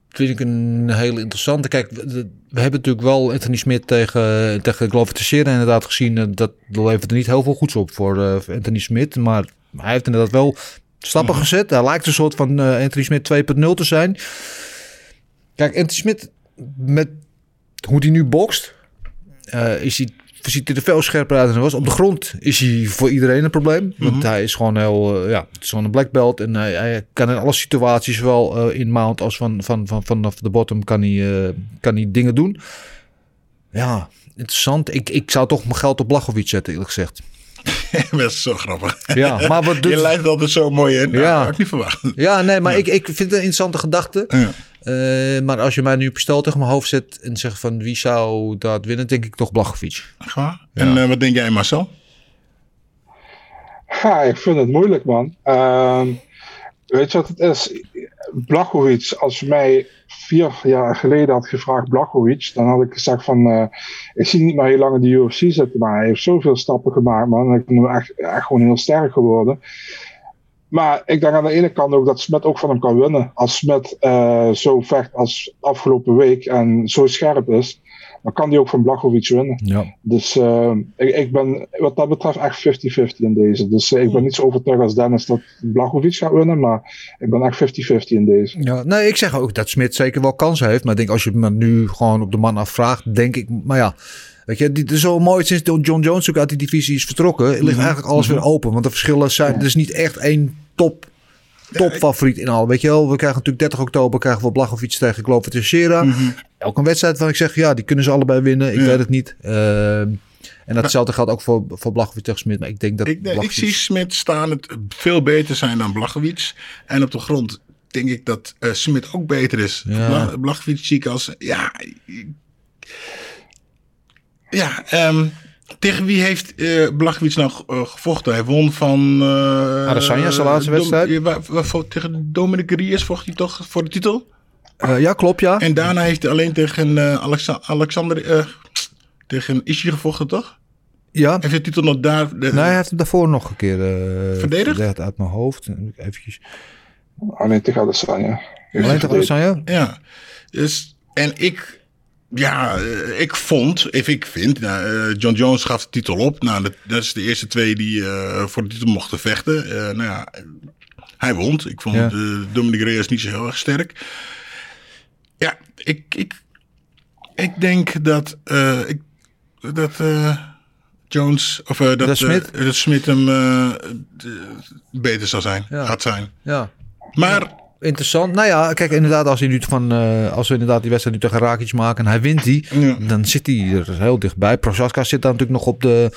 Vind ik een hele interessante. Kijk, we, we hebben natuurlijk wel Anthony Smit tegen, tegen Glover Teixeira inderdaad gezien. Dat levert er niet heel veel goeds op voor voor Anthony Smit. Maar hij heeft inderdaad wel stappen gezet. Hij lijkt een soort van eh, Anthony Smit 2.0 te zijn. Kijk, Anthony Smit met hoe hij nu bokst, eh, is hij, ziet hij er veel scherper uit dan hij was. Op de grond is hij voor iedereen een probleem. Want hij is gewoon heel, eh, ja, het is gewoon een black belt. En hij, hij kan in alle situaties, zowel eh, in mount als van, van, van, vanaf de bottom, kan hij, eh, kan hij dingen doen. Ja, interessant. Ik, ik zou toch mijn geld op Blachowicz zetten, eerlijk gezegd. Dat is zo grappig. Ja, maar wat doet- Je leidt altijd zo mooi in. Nou, Ja. had ik niet verwacht. Ja, nee, maar Ik, ik vind het een interessante gedachte. Ja. Eh, maar als je mij nu een pistool tegen mijn hoofd zet en zegt van wie zou dat winnen, denk ik toch Blachowicz. Echt waar? En eh, wat denk jij Marcel? Ja, ik vind het moeilijk, man. Ehm, weet je wat het is? Blachowicz, als je mij vier jaar geleden had gevraagd Blachowicz, dan had ik gezegd van, eh, ik zie niet meer heel lang in de UFC zitten, maar hij heeft zoveel stappen gemaakt, man. Ik ben hem echt, echt gewoon heel sterk geworden. Maar ik denk aan de ene kant ook dat Smit ook van hem kan winnen. Als Smit eh, zo vecht als afgelopen week en zo scherp is, dan kan hij ook van Blachowicz winnen. Ja. Dus eh, ik, ik ben wat dat betreft echt 50-50 in deze. Dus eh, ik ben niet zo overtuigd als Dennis dat Blachowicz gaat winnen, maar ik ben echt 50-50 in deze. Ja, nee, ik zeg ook dat Smit zeker wel kansen heeft. Maar ik denk als je me nu gewoon op de man afvraagt, denk ik, maar ja. Weet je, is zo mooi sinds John Jones ook uit die divisie is vertrokken. Ligt eigenlijk alles weer open. Want de verschillen zijn, er is niet echt één top, top favoriet in al. Weet je wel, we krijgen natuurlijk 30 oktober krijgen we Blachowicz tegen Glover Teixeira. Ook een wedstrijd waar ik zeg, ja, die kunnen ze allebei winnen. Ik Ja. weet het niet. Ehm, en datzelfde geldt ook voor, voor Blachowicz tegen Smit. Maar ik denk dat Ik, zie Smit staan het veel beter zijn dan Blachowicz. En op de grond denk ik dat eh Smit ook beter is. Ja. Bla- Blachowicz zie ik als... Ja, ik- ja ehm, tegen wie heeft eh Blachowicz nou eh, gevochten? Hij won van... eh Adesanya, zijn laatste wedstrijd. waar- tegen Dominic Reyes vocht hij toch voor de titel? Eh, ja, klopt, ja. En daarna heeft hij alleen tegen eh, Alexa- Alexander... eh, tegen Ishii gevochten, toch? Ja. Heeft de titel nog daar... de- Nee, hij heeft hem daarvoor nog een keer eh Verdedigd? uit mijn hoofd. Eventjes. Alleen tegen Adesanya. Alleen tegen Adesanya? Ja. Dus, en ik, ja, eh, ik vond, of ik vind, nou, eh, John Jones gaf de titel op. Nou, dat, dat is de eerste twee die eh, voor de titel mochten vechten. Nou ja, hij won. Ik vond Ja. eh, Dominic Reyes niet zo heel erg sterk. Ja, ik, ik, ik denk dat, ik, dat Jones, of dat, Dat Smit? dat Smit hem beter zal zijn, Ja. gaat zijn. Ja. Maar Interessant. Nou ja, kijk, inderdaad, als, hij nu van, eh, als we inderdaad die wedstrijd nu tegen Rakic maken en hij wint die, Ja. dan zit hij er heel dichtbij. Prochaska zit daar natuurlijk nog op, de,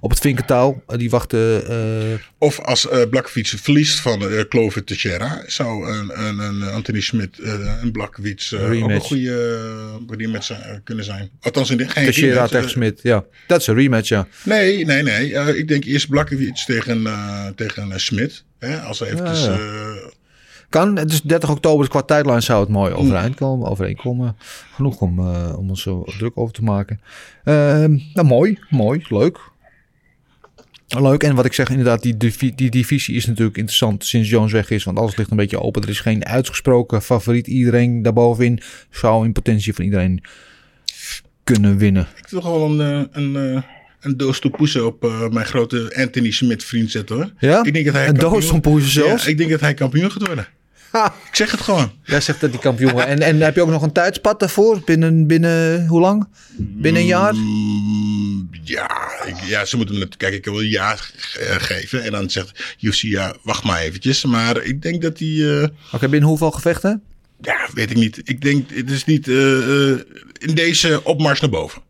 op het vinkentouw. Eh, die wachten. eh, Of als uh, verliest van uh, Clover Teixeira, zou een, een, een Anthony Smit en Blakowicz uh, ook een goede rematch zijn- kunnen zijn. Althans, in de, geen Teixeira rematch, tegen Smit. Ja, dat is een rematch, ja. Nee, nee, nee. Ik denk eerst Blakowicz tegen, tegen Smit. Hè, als hij eventjes... Ja, ja. Kan. Het is 30 oktober, qua tijdlijn zou het mooi overeenkomen. overeenkomen. Genoeg om, eh, om ons zo druk over te maken. Ehm, nou, mooi. Mooi. Leuk. Leuk. En wat ik zeg, inderdaad, die, die divisie is natuurlijk interessant sinds Jones weg is. Want alles ligt een beetje open. Er is geen uitgesproken favoriet. Iedereen daarbovenin zou in potentie van iedereen kunnen winnen. Ik wil gewoon een, eh, een, eh, een doos toepoezen op mijn grote Anthony Smith vriend zetten hoor. Ja? Ik denk dat hij Een kampioen- doos van poezen zelfs? Ja, ik denk dat hij kampioen gaat worden. Ik zeg het gewoon. Jij zegt dat die kampioen wordt. En, en heb je ook nog een tijdspad daarvoor? Binnen, binnen hoe lang? Binnen een jaar? Mm, ja, ik, ja, ze moeten me het... Kijk, ik wil een jaar eh, geven. En dan zegt UFC, ja, wacht maar eventjes. Maar ik denk dat hij... eh, Oké, binnen hoeveel gevechten? ja, weet ik niet. Ik denk, het is niet eh, in deze opmars naar boven.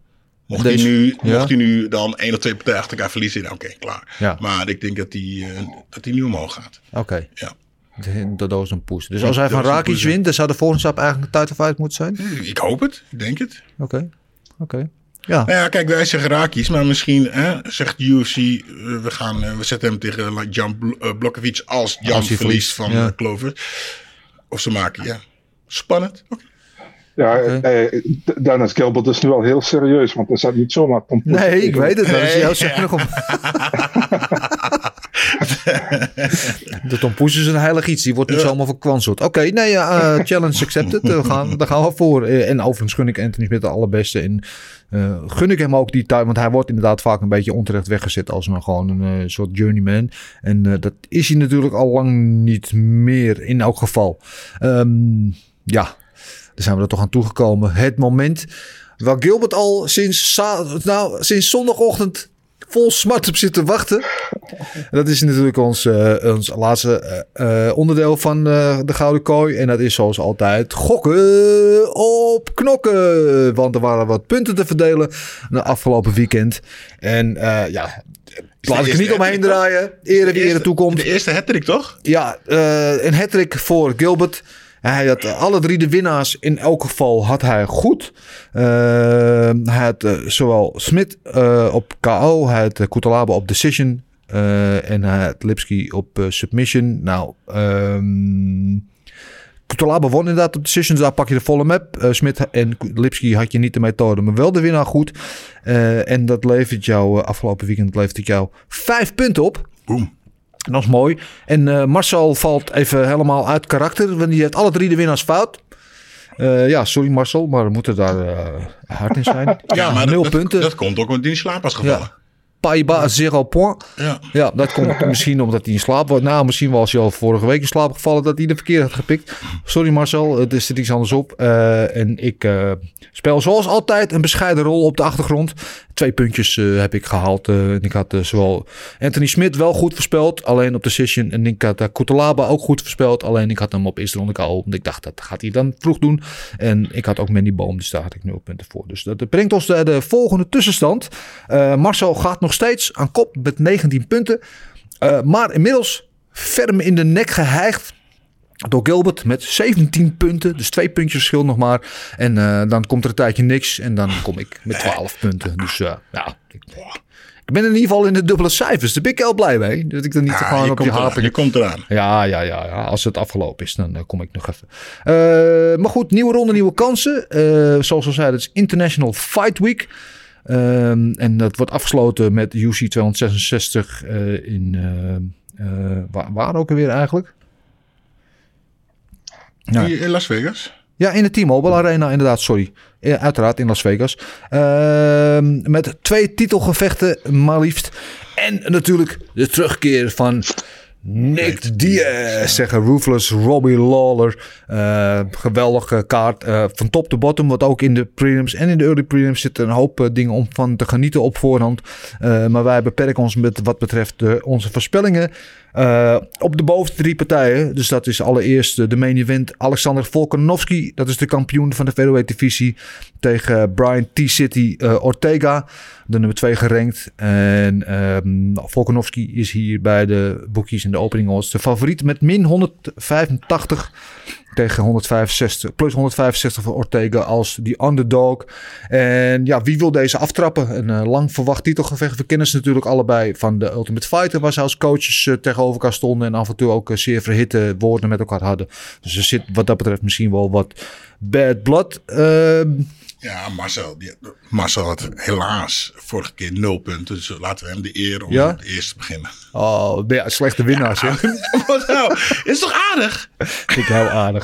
Mocht, Deze- hij, nu, ja. mocht hij nu dan één of twee partijen achter elkaar verliezen, dan oké, klaar. Ja. Maar ik denk dat hij, dat hij nu omhoog gaat. Oké. Ja. Doos een poes. Dus als hij van Rakic wint, dan zou de volgende stap eigenlijk een title fight moeten zijn? Ik hoop het, ik denk het. Oké. Oké. Ja. Nou ja, kijk, wij zeggen Raki's, maar misschien hè, zegt UFC, eh, we, gaan, eh, we zetten hem tegen like, Jan Blokkovic als Jan Als verliest verliest, van ja. Clover. Of ze maken, ja, spannend. Ja, eh, Dennis Gilbert is nu wel heel serieus, want hij zat niet zomaar Nee, ik weet het. Dat is jouw zeg nog op. De Tom Poes is een heilig iets. Die wordt niet zomaar verkwanseld. Oké, nee, ja, eh, challenge accepted. We gaan, daar gaan we voor. Eh, en overigens gun ik Anthony Smith de allerbeste. En gun ik hem ook die tijd. Want hij wordt inderdaad vaak een beetje onterecht weggezet als een, gewoon een soort journeyman. En dat is hij natuurlijk al lang niet meer in elk geval. Ehm, ja, daar zijn we er toch aan toegekomen. Het moment waar Gilbert al sinds, nou, sinds zondagochtend vol smart op zit te wachten. Dat is natuurlijk ons, eh, ons laatste eh, eh, onderdeel van de Gouden Kooi. En dat is zoals altijd gokken op knokken. Want er waren wat punten te verdelen na afgelopen weekend. En ja, laat ik er niet omheen draaien. Ere wie ere toekomt. De eerste hattrick, toch? Ja, een hattrick voor Gilbert. Hij had alle drie de winnaars in elk geval had hij goed. Eh, hij had eh, zowel Smit eh, op KO, hij had Kutalaba op decision en hij had Lipski op submission. Nou, ehm Kutalaba won inderdaad op decision, dus daar pak je de volle map. Smit en Lipski had je niet de methode, maar wel de winnaar goed. En dat levert jou, afgelopen weekend levert het jou vijf punten op. Boom. En dat is mooi. En eh, Marcel valt even helemaal uit karakter. Want die heeft alle drie de winnaars fout. Eh, ja, sorry Marcel, maar we moeten daar eh, hard in zijn. Ja, maar nul dat, punten. Dat, komt ook omdat hij in slaap was gevallen. ja. Paiba zero point. Ja. Ja, dat komt misschien omdat hij in slaap wordt. Nou, misschien was hij al vorige week in slaap gevallen dat hij de verkeerde had gepikt. Sorry Marcel, het is er iets anders op. En ik speel zoals altijd een bescheiden rol op de achtergrond. Twee puntjes eh, heb ik gehaald. eh, en ik had eh, zowel Anthony Smit wel goed voorspeld, alleen op de session. En ik had Kutalaba ook goed voorspeld, alleen ik had hem op eerste ronde KO. Want ik dacht, dat gaat hij dan vroeg doen. En ik had ook Mandy Boom, dus daar had ik nul punten voor. Dus dat brengt ons de volgende tussenstand. Marcel gaat nog steeds aan kop met 19 punten. Maar inmiddels ferm in de nek geheigd door Gilbert met 17 punten. Dus twee puntjes verschil nog maar. En uh, dan komt er een tijdje niks. En dan kom ik met 12 punten. Dus uh, ja, ik, ik, ben in ieder geval in de dubbele cijfers. Daar ben ik heel blij mee. Dat ik er niet Ja, gewoon je op je. Je komt eraan. Ja, ja, ja, ja. Als het afgelopen is, dan uh, kom ik nog even. Maar goed, nieuwe ronde, nieuwe kansen. Zoals we zeiden, het is International Fight Week. En dat wordt afgesloten met UC 266 uh, in... Waar, waar ook alweer eigenlijk? Ja. Hier in Las Vegas? Ja, in de T-Mobile Arena, inderdaad, sorry. Uiteraard in Las Vegas. Uh, met twee titelgevechten, maar liefst. En natuurlijk de terugkeer van Nick Diaz, zeggen Ruthless, Robbie Lawler. Uh, geweldige kaart. Uh, van top to bottom, wat ook in de prelims en in de early prelims zitten een hoop uh, dingen om van te genieten op voorhand. Eh, maar wij beperken ons met wat betreft onze voorspellingen uh, op de bovenste drie partijen. Dus dat is allereerst de main event Alexander Volkanovski. Dat is de kampioen van de featherweight divisie. Tegen Brian T-City uh, Ortega. De nummer 2 gerankt. En um, Volkanovski is hier bij de boekjes in de opening odds de favoriet met min 185 tegen 165, plus 165 voor Ortega als die underdog. En ja, wie wil deze aftrappen? Een uh, lang verwacht titelgevecht. We kennen ze natuurlijk allebei van de Ultimate Fighter, waar ze als coaches uh, tegenover elkaar stonden en af en toe ook uh, zeer verhitte woorden met elkaar hadden. Dus er zit wat dat betreft misschien wel wat bad blood. Ja, Marcel, die, Marcel had helaas vorige keer nul punten. Dus laten we hem de eer om Ja? het eerst te beginnen. Oh, ja, slechte winnaars. Wat nou? Is toch aardig? Vind ik heel aardig.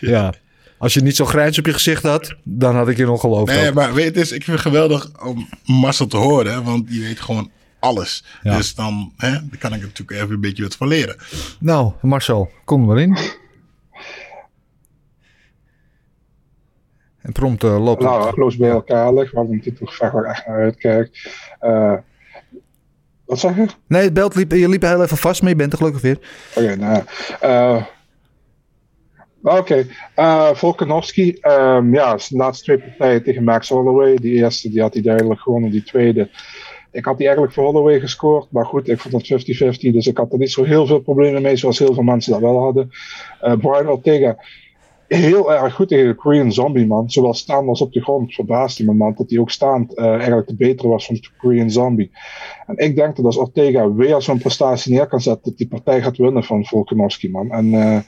Ja. Als je niet zo grijns op je gezicht had, dan had ik je nog geloofd. Nee, ook. maar weet je, is, ik vind het geweldig om Marcel te horen. Want die weet gewoon alles. Ja. Dus dan, hè, dan kan ik er natuurlijk even een beetje wat van leren. Nou, Marcel, kom er maar in. En prompt eh, loopt het. Nou, close bij elkaar liggen, waar een titelgevecht waar ik echt naar uitkijk. Eh, wat zeg je? Nee, het belt liep, je liep heel even vast, maar je bent er gelukkig weer. Oké, nou. eh, Oké, eh Volkanovski. ehm, ja, zijn laatste twee partijen tegen Max Holloway. Die eerste die had hij duidelijk gewonnen, die tweede. Ik had die eigenlijk voor Holloway gescoord, maar goed, ik vond het 50-50, dus ik had er niet zo heel veel problemen mee, zoals heel veel mensen dat wel hadden. Eh Brian Ortega, heel erg goed tegen de Korean Zombie, man. Zowel staand als op de grond verbaasde me, man, dat hij ook staand eh, eigenlijk de betere was van de Korean Zombie. En ik denk dat als Ortega weer zo'n prestatie neer kan zetten, dat die partij gaat winnen van Volkanovski, man. En eh,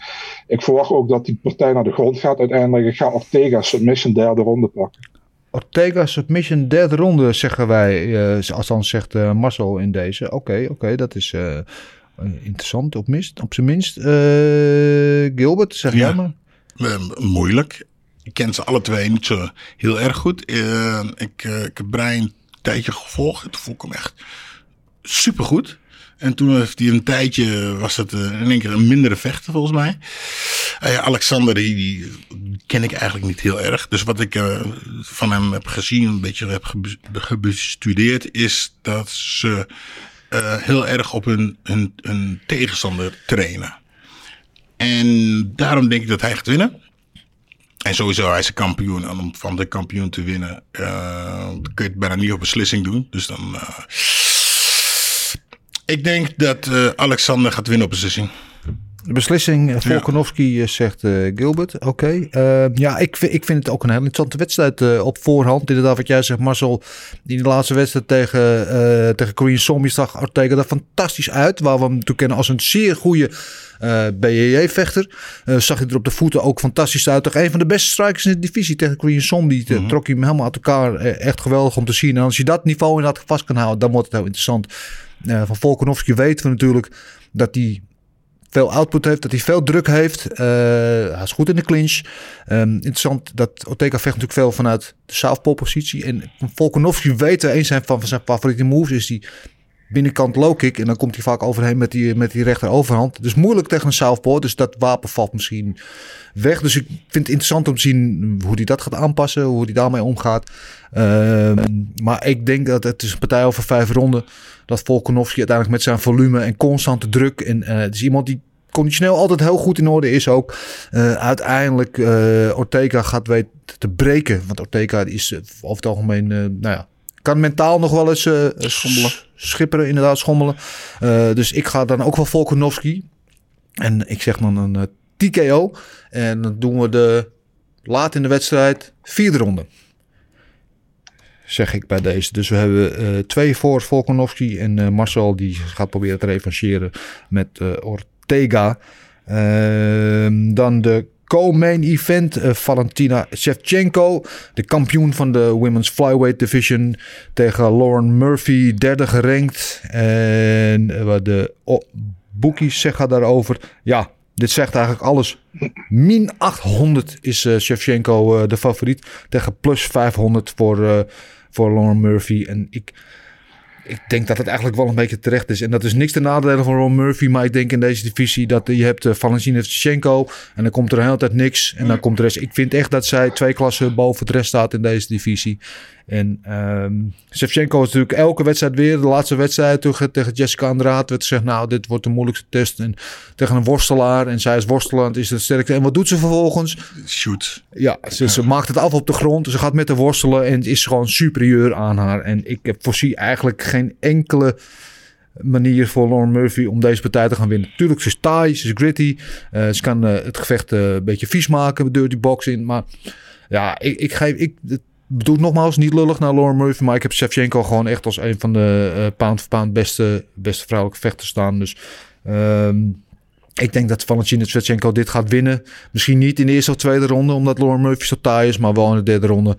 ik verwacht ook dat die partij naar de grond gaat uiteindelijk. Ik ga Ortega submission derde ronde pakken. Ortega submission derde ronde, zeggen wij. eh althans zegt eh, Marcel in deze. Oké, oké, dat is eh, interessant op, minst, op zijn minst. Eh, Gilbert, zeg jij maar. Eh, moeilijk. Ik ken ze alle twee niet zo heel erg goed. Eh, ik, eh, ik heb Brian een tijdje gevolgd. Toen vond ik hem echt supergoed. En toen heeft hij een tijdje, was het in één keer een mindere vechter volgens mij. Alexander, die, ken ik eigenlijk niet heel erg. Dus wat ik van hem heb gezien, een beetje heb gebe- gebestudeerd, is dat ze heel erg op hun, hun, hun tegenstander trainen. En daarom denk ik dat hij gaat winnen. En sowieso, hij is een kampioen. En om van de kampioen te winnen, eh, kun je het bijna niet op beslissing doen. Dus dan. eh, ik denk dat eh, Alexander gaat winnen op beslissing. De beslissing, eh, Volkanovski eh, zegt eh, Gilbert. Oké. Ja, ik, vind- ik vind het ook een hele interessante wedstrijd op voorhand. Inderdaad, wat jij zegt, Marcel. In de laatste wedstrijd tegen, tegen Korean Zombie zag Ortega er fantastisch uit. Waar we hem natuurlijk kennen als een zeer goede BJJ-vechter. Zag hij er op de voeten ook fantastisch uit. Toch een van de beste strikers in de divisie tegen Korean Zombie. Eh, Trok hij hem helemaal uit elkaar. Echt geweldig om te zien. En als je dat niveau inderdaad vast kan houden, dan wordt het heel interessant. Van Volkanovski weten we natuurlijk dat hij veel output heeft, dat hij veel druk heeft. Eh, hij is goed in de clinch. Ehm, interessant dat Ortega vecht natuurlijk veel vanuit de southpaw-positie. En Volkanovski weten we een zijn van, van zijn favoriete moves is die binnenkant low kick. En dan komt hij vaak overheen met die, met die rechter overhand. Dus moeilijk tegen een southpaw. Dus dat wapen valt misschien weg. Dus ik vind het interessant om te zien hoe hij dat gaat aanpassen. Hoe hij daarmee omgaat. Ehm, maar ik denk dat het is een partij over vijf ronden. Dat Volkanovski uiteindelijk met zijn volume en constante druk. En eh, het is iemand die conditioneel altijd heel goed in orde is ook. Eh, uiteindelijk uh, Ortega gaat weten te breken. Want Ortega is uh, over het algemeen, nou ja, kan mentaal nog wel eens schommelen. Schipperen, inderdaad, schommelen. Dus ik ga dan ook wel Volkanovski. En ik zeg dan een TKO. En dan doen we de laat in de wedstrijd vierde ronde. Zeg ik bij deze. Dus we hebben uh, twee voor Volkanovski. En uh, Marcel die gaat proberen te revancheren met uh, Ortega. Ehm, dan de co-main event. Uh, Valentina Shevchenko, de kampioen van de Women's Flyweight Division. Tegen Lauren Murphy, derde gerankt. En uh, de oh, bookies zeggen daarover. Ja, dit zegt eigenlijk alles. Min 800 is uh, Shevchenko de favoriet. Tegen plus 500 voor, voor Lauren Murphy. En ik, ik denk dat het eigenlijk wel een beetje terecht is. En dat is niks ten nadele van Ron Murphy. Maar ik denk in deze divisie dat je hebt uh, Valentina Shevchenko. En dan komt er een hele tijd niks. En dan komt de rest. Ik vind echt dat zij twee klassen boven de rest staat in deze divisie. En um, Shevchenko is natuurlijk elke wedstrijd weer. De laatste wedstrijd tegen, tegen Jessica Andrade werd gezegd... nou, dit wordt de moeilijkste test. En tegen een worstelaar. En zij is worstelend, is het sterkste. En wat doet ze vervolgens? Shoot. Ja, ze, ze maakt het af op de grond. Ze gaat met de worstelen en is gewoon superieur aan haar. En ik voorzie eigenlijk geen enkele manier voor Lauren Murphy om deze partij te gaan winnen. Tuurlijk, ze is taai, ze is gritty. Uh, ze kan uh, het gevecht uh, een beetje vies maken, dirty boxing. Maar ja, ik, ik geef... Ik, bedoel nogmaals, niet lullig naar Lauren Murphy, maar ik heb Shevchenko gewoon echt als een van de uh, pound voor pound beste, beste vrouwelijke vechters staan. Dus um, ik denk dat Valentina Shevchenko dit gaat winnen. Misschien niet in de eerste of tweede ronde, omdat Lauren Murphy zo taai is, maar wel in de derde ronde.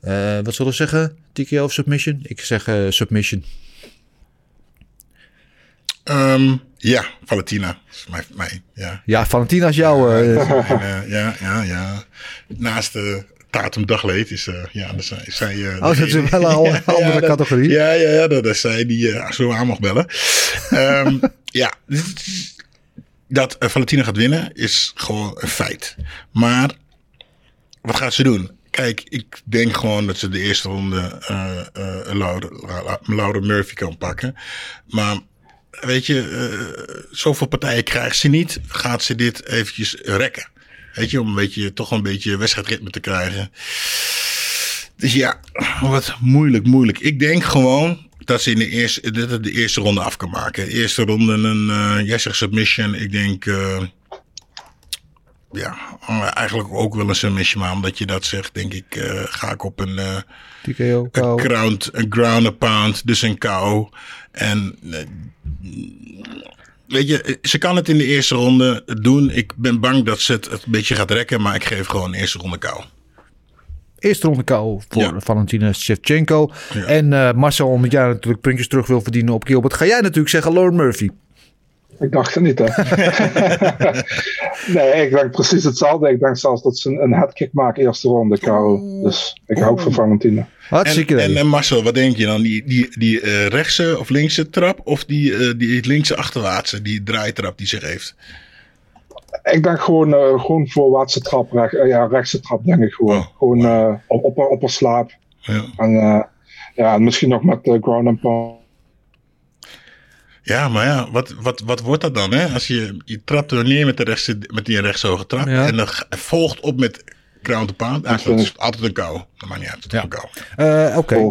Eh, wat zullen we zeggen? TKO of submission? Ik zeg eh, submission. Ehm, ja, Valentina. Dat is mij, mij ja. Ja, Valentina is jouw... eh, eh, ja, ja, ja. Naast de Tatum Dagleed is, eh, ja, dat zijn, is zij... eh, Oh, dat is wel een Ja, andere ja, dat- categorie. Ja, ja, ja, dat is zij die eh, zo aan mag bellen. Ehm, ja, dat eh, Valentina gaat winnen is gewoon een feit. Maar wat gaat ze doen? Kijk, ik denk gewoon dat ze de eerste ronde Laura, Laura- Murphy kan pakken. Maar weet je, zoveel partijen krijgt ze niet. Gaat ze dit eventjes rekken? Weet je, om een beetje, toch een beetje wedstrijdritme te krijgen. Dus ja, wat moeilijk, moeilijk. Ik denk gewoon dat ze in de eerste, dat het de eerste ronde af kan maken. De eerste ronde een, eh jij zegt submission. Ik denk, eh, ja, eigenlijk ook wel een submission. Maar omdat je dat zegt, denk ik, eh, ga ik op een... eh, TKO, een ground, een ground pound, dus een KO. En eh, weet je, ze kan het in de eerste ronde doen. Ik ben bang dat ze het een beetje gaat rekken, maar ik geef gewoon eerste ronde KO. Eerste ronde KO voor Ja. Valentina Shevchenko. Ja. En eh, Marcel, omdat jij natuurlijk puntjes terug wil verdienen op Gilbert, ga jij natuurlijk zeggen Lauren Murphy. Ik dacht het niet, hè. nee, ik denk precies hetzelfde. Ik denk zelfs dat ze een, een headkick maken eerste ronde, KO. Dus ik hou ook van Valentina. Hartstikke En, en, en Marcel, wat denk je dan? Die, die, die eh, rechtse of linkse trap of die, eh, die linkse achterwaartse, die draaitrap die zich heeft? Ik denk gewoon, eh gewoon voorwaartse trap, recht, ja, rechtse trap denk ik gewoon. Oh, gewoon eh, op, op, op een slaap. Ja. En eh, ja, en misschien nog met ground and pound. Ja, maar ja, wat, wat, wat wordt dat dan? Hè? Als je, je trapt er neer met, de rechtse, met die rechtshoge trap Ja. en dan volgt op met to pound. Eigenlijk is het altijd een kou. Dat maakt niet uit. Het is Ja. een kou. Eh, Oké,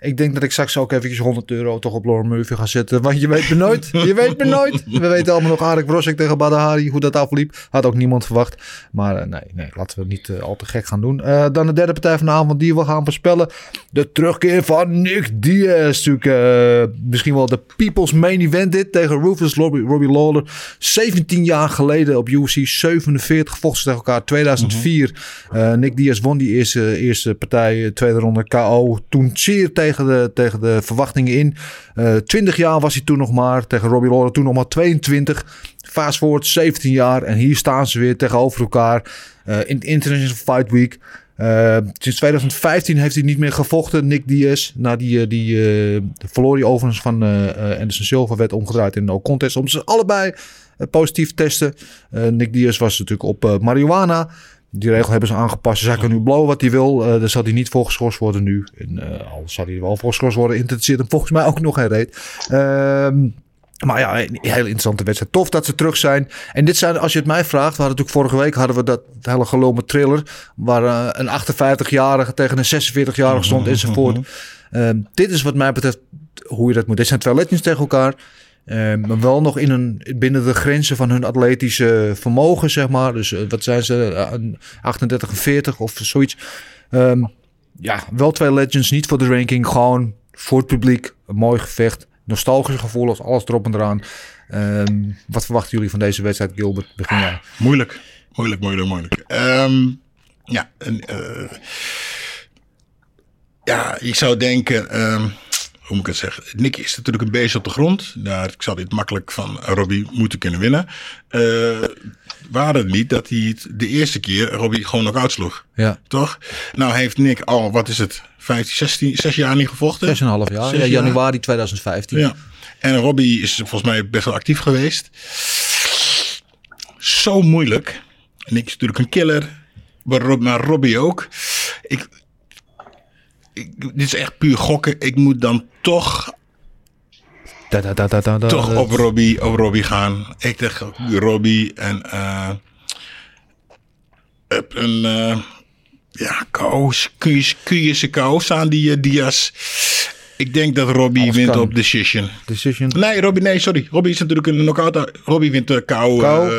ik denk dat ik straks ook eventjes 100 euro toch op Lauren Murphy ga zetten. Want je weet me nooit. Je weet me nooit. We weten allemaal nog Arik Brosek tegen Badahari. Hoe dat afliep. Had ook niemand verwacht. Maar eh, nee, nee, laten we niet eh, al te gek gaan doen. Eh, dan de derde partij van de avond die we gaan voorspellen. De terugkeer van Nick Diaz. Natuurlijk misschien wel de People's Main Event dit. Tegen Rufus Robbie, Robbie Lawler. 17 jaar geleden op UFC 47 vochten ze tegen elkaar. 2004. Eh, Nick Diaz won die eerste, eerste partij. eh, Tweede ronde KO. Toen zeer tegen de, tegen de verwachtingen in. Eh 20 jaar was hij toen nog maar. Tegen Robbie Lawler toen nog maar 22. Fast forward 17 jaar. En hier staan ze weer tegenover elkaar. eh, in de International Fight Week. Eh, sinds 2015 heeft hij niet meer gevochten, Nick Diaz. Na die, eh, die eh, verloor hij overigens van eh, eh, Anderson Silva, werd omgedraaid in een no contest. Om ze allebei eh, positief te testen. Eh, Nick Diaz was natuurlijk op eh, marihuana. Die regel hebben ze aangepast. Dus hij kan nu blowen wat hij wil. Eh daar zal hij niet voor geschorst worden nu. En, eh, al zal hij er wel voor geschorst worden, interesseert hem volgens mij ook nog geen reet. Ehm, maar ja, een hele interessante wedstrijd. Tof dat ze terug zijn. En dit zijn, als je het mij vraagt, we hadden natuurlijk vorige week hadden we dat hele gelul met thriller. Waar eh, een 58-jarige tegen een 46-jarige stond enzovoort. Ehm, dit is wat mij betreft hoe je dat moet. Dit zijn twee legends tegen elkaar. Ehm, maar wel nog in een, binnen de grenzen van hun atletische vermogen, zeg maar. Dus eh, wat zijn ze? Eh, een 38 en 40 of zoiets. Ehm, ja, wel twee legends. Niet voor de ranking. Gewoon voor het publiek. Een mooi gevecht. Nostalgische gevoelens. Alles erop en eraan. Ehm, wat verwachten jullie van deze wedstrijd, Gilbert? Begin jij. Moeilijk. Moeilijk, moeilijk, moeilijk. Ehm, ja, eh, ja, ik zou denken, hoe moet ik het zeggen? Nick is natuurlijk een beest op de grond. Daar ik zou dit makkelijk van Robbie moeten kunnen winnen. Eh waren het niet dat hij het de eerste keer Robbie gewoon nog uitsloeg. Ja. Toch? Nou heeft Nick al, wat is het, 15, 16, 6 jaar niet gevochten? 6,5 jaar. Zes Ja, jaar. januari 2015. Ja. En Robbie is volgens mij best wel actief geweest. Zo moeilijk. En ik is natuurlijk een killer. Maar Robbie ook. Ik, ik, dit is echt puur gokken. Ik moet dan toch, Da, da, da, da, da, da, toch op Robbie, op Robbie gaan. Ik dacht Robbie en eh, op een eh, ja, kou, kun je, kun je ze kou staan die uh, Diaz. Ik denk dat Robbie Alles wint kan. op decision. Decision. Nee, Robbie, nee, sorry. Robbie is natuurlijk een knockout. Robbie wint de kou, Kou. eh,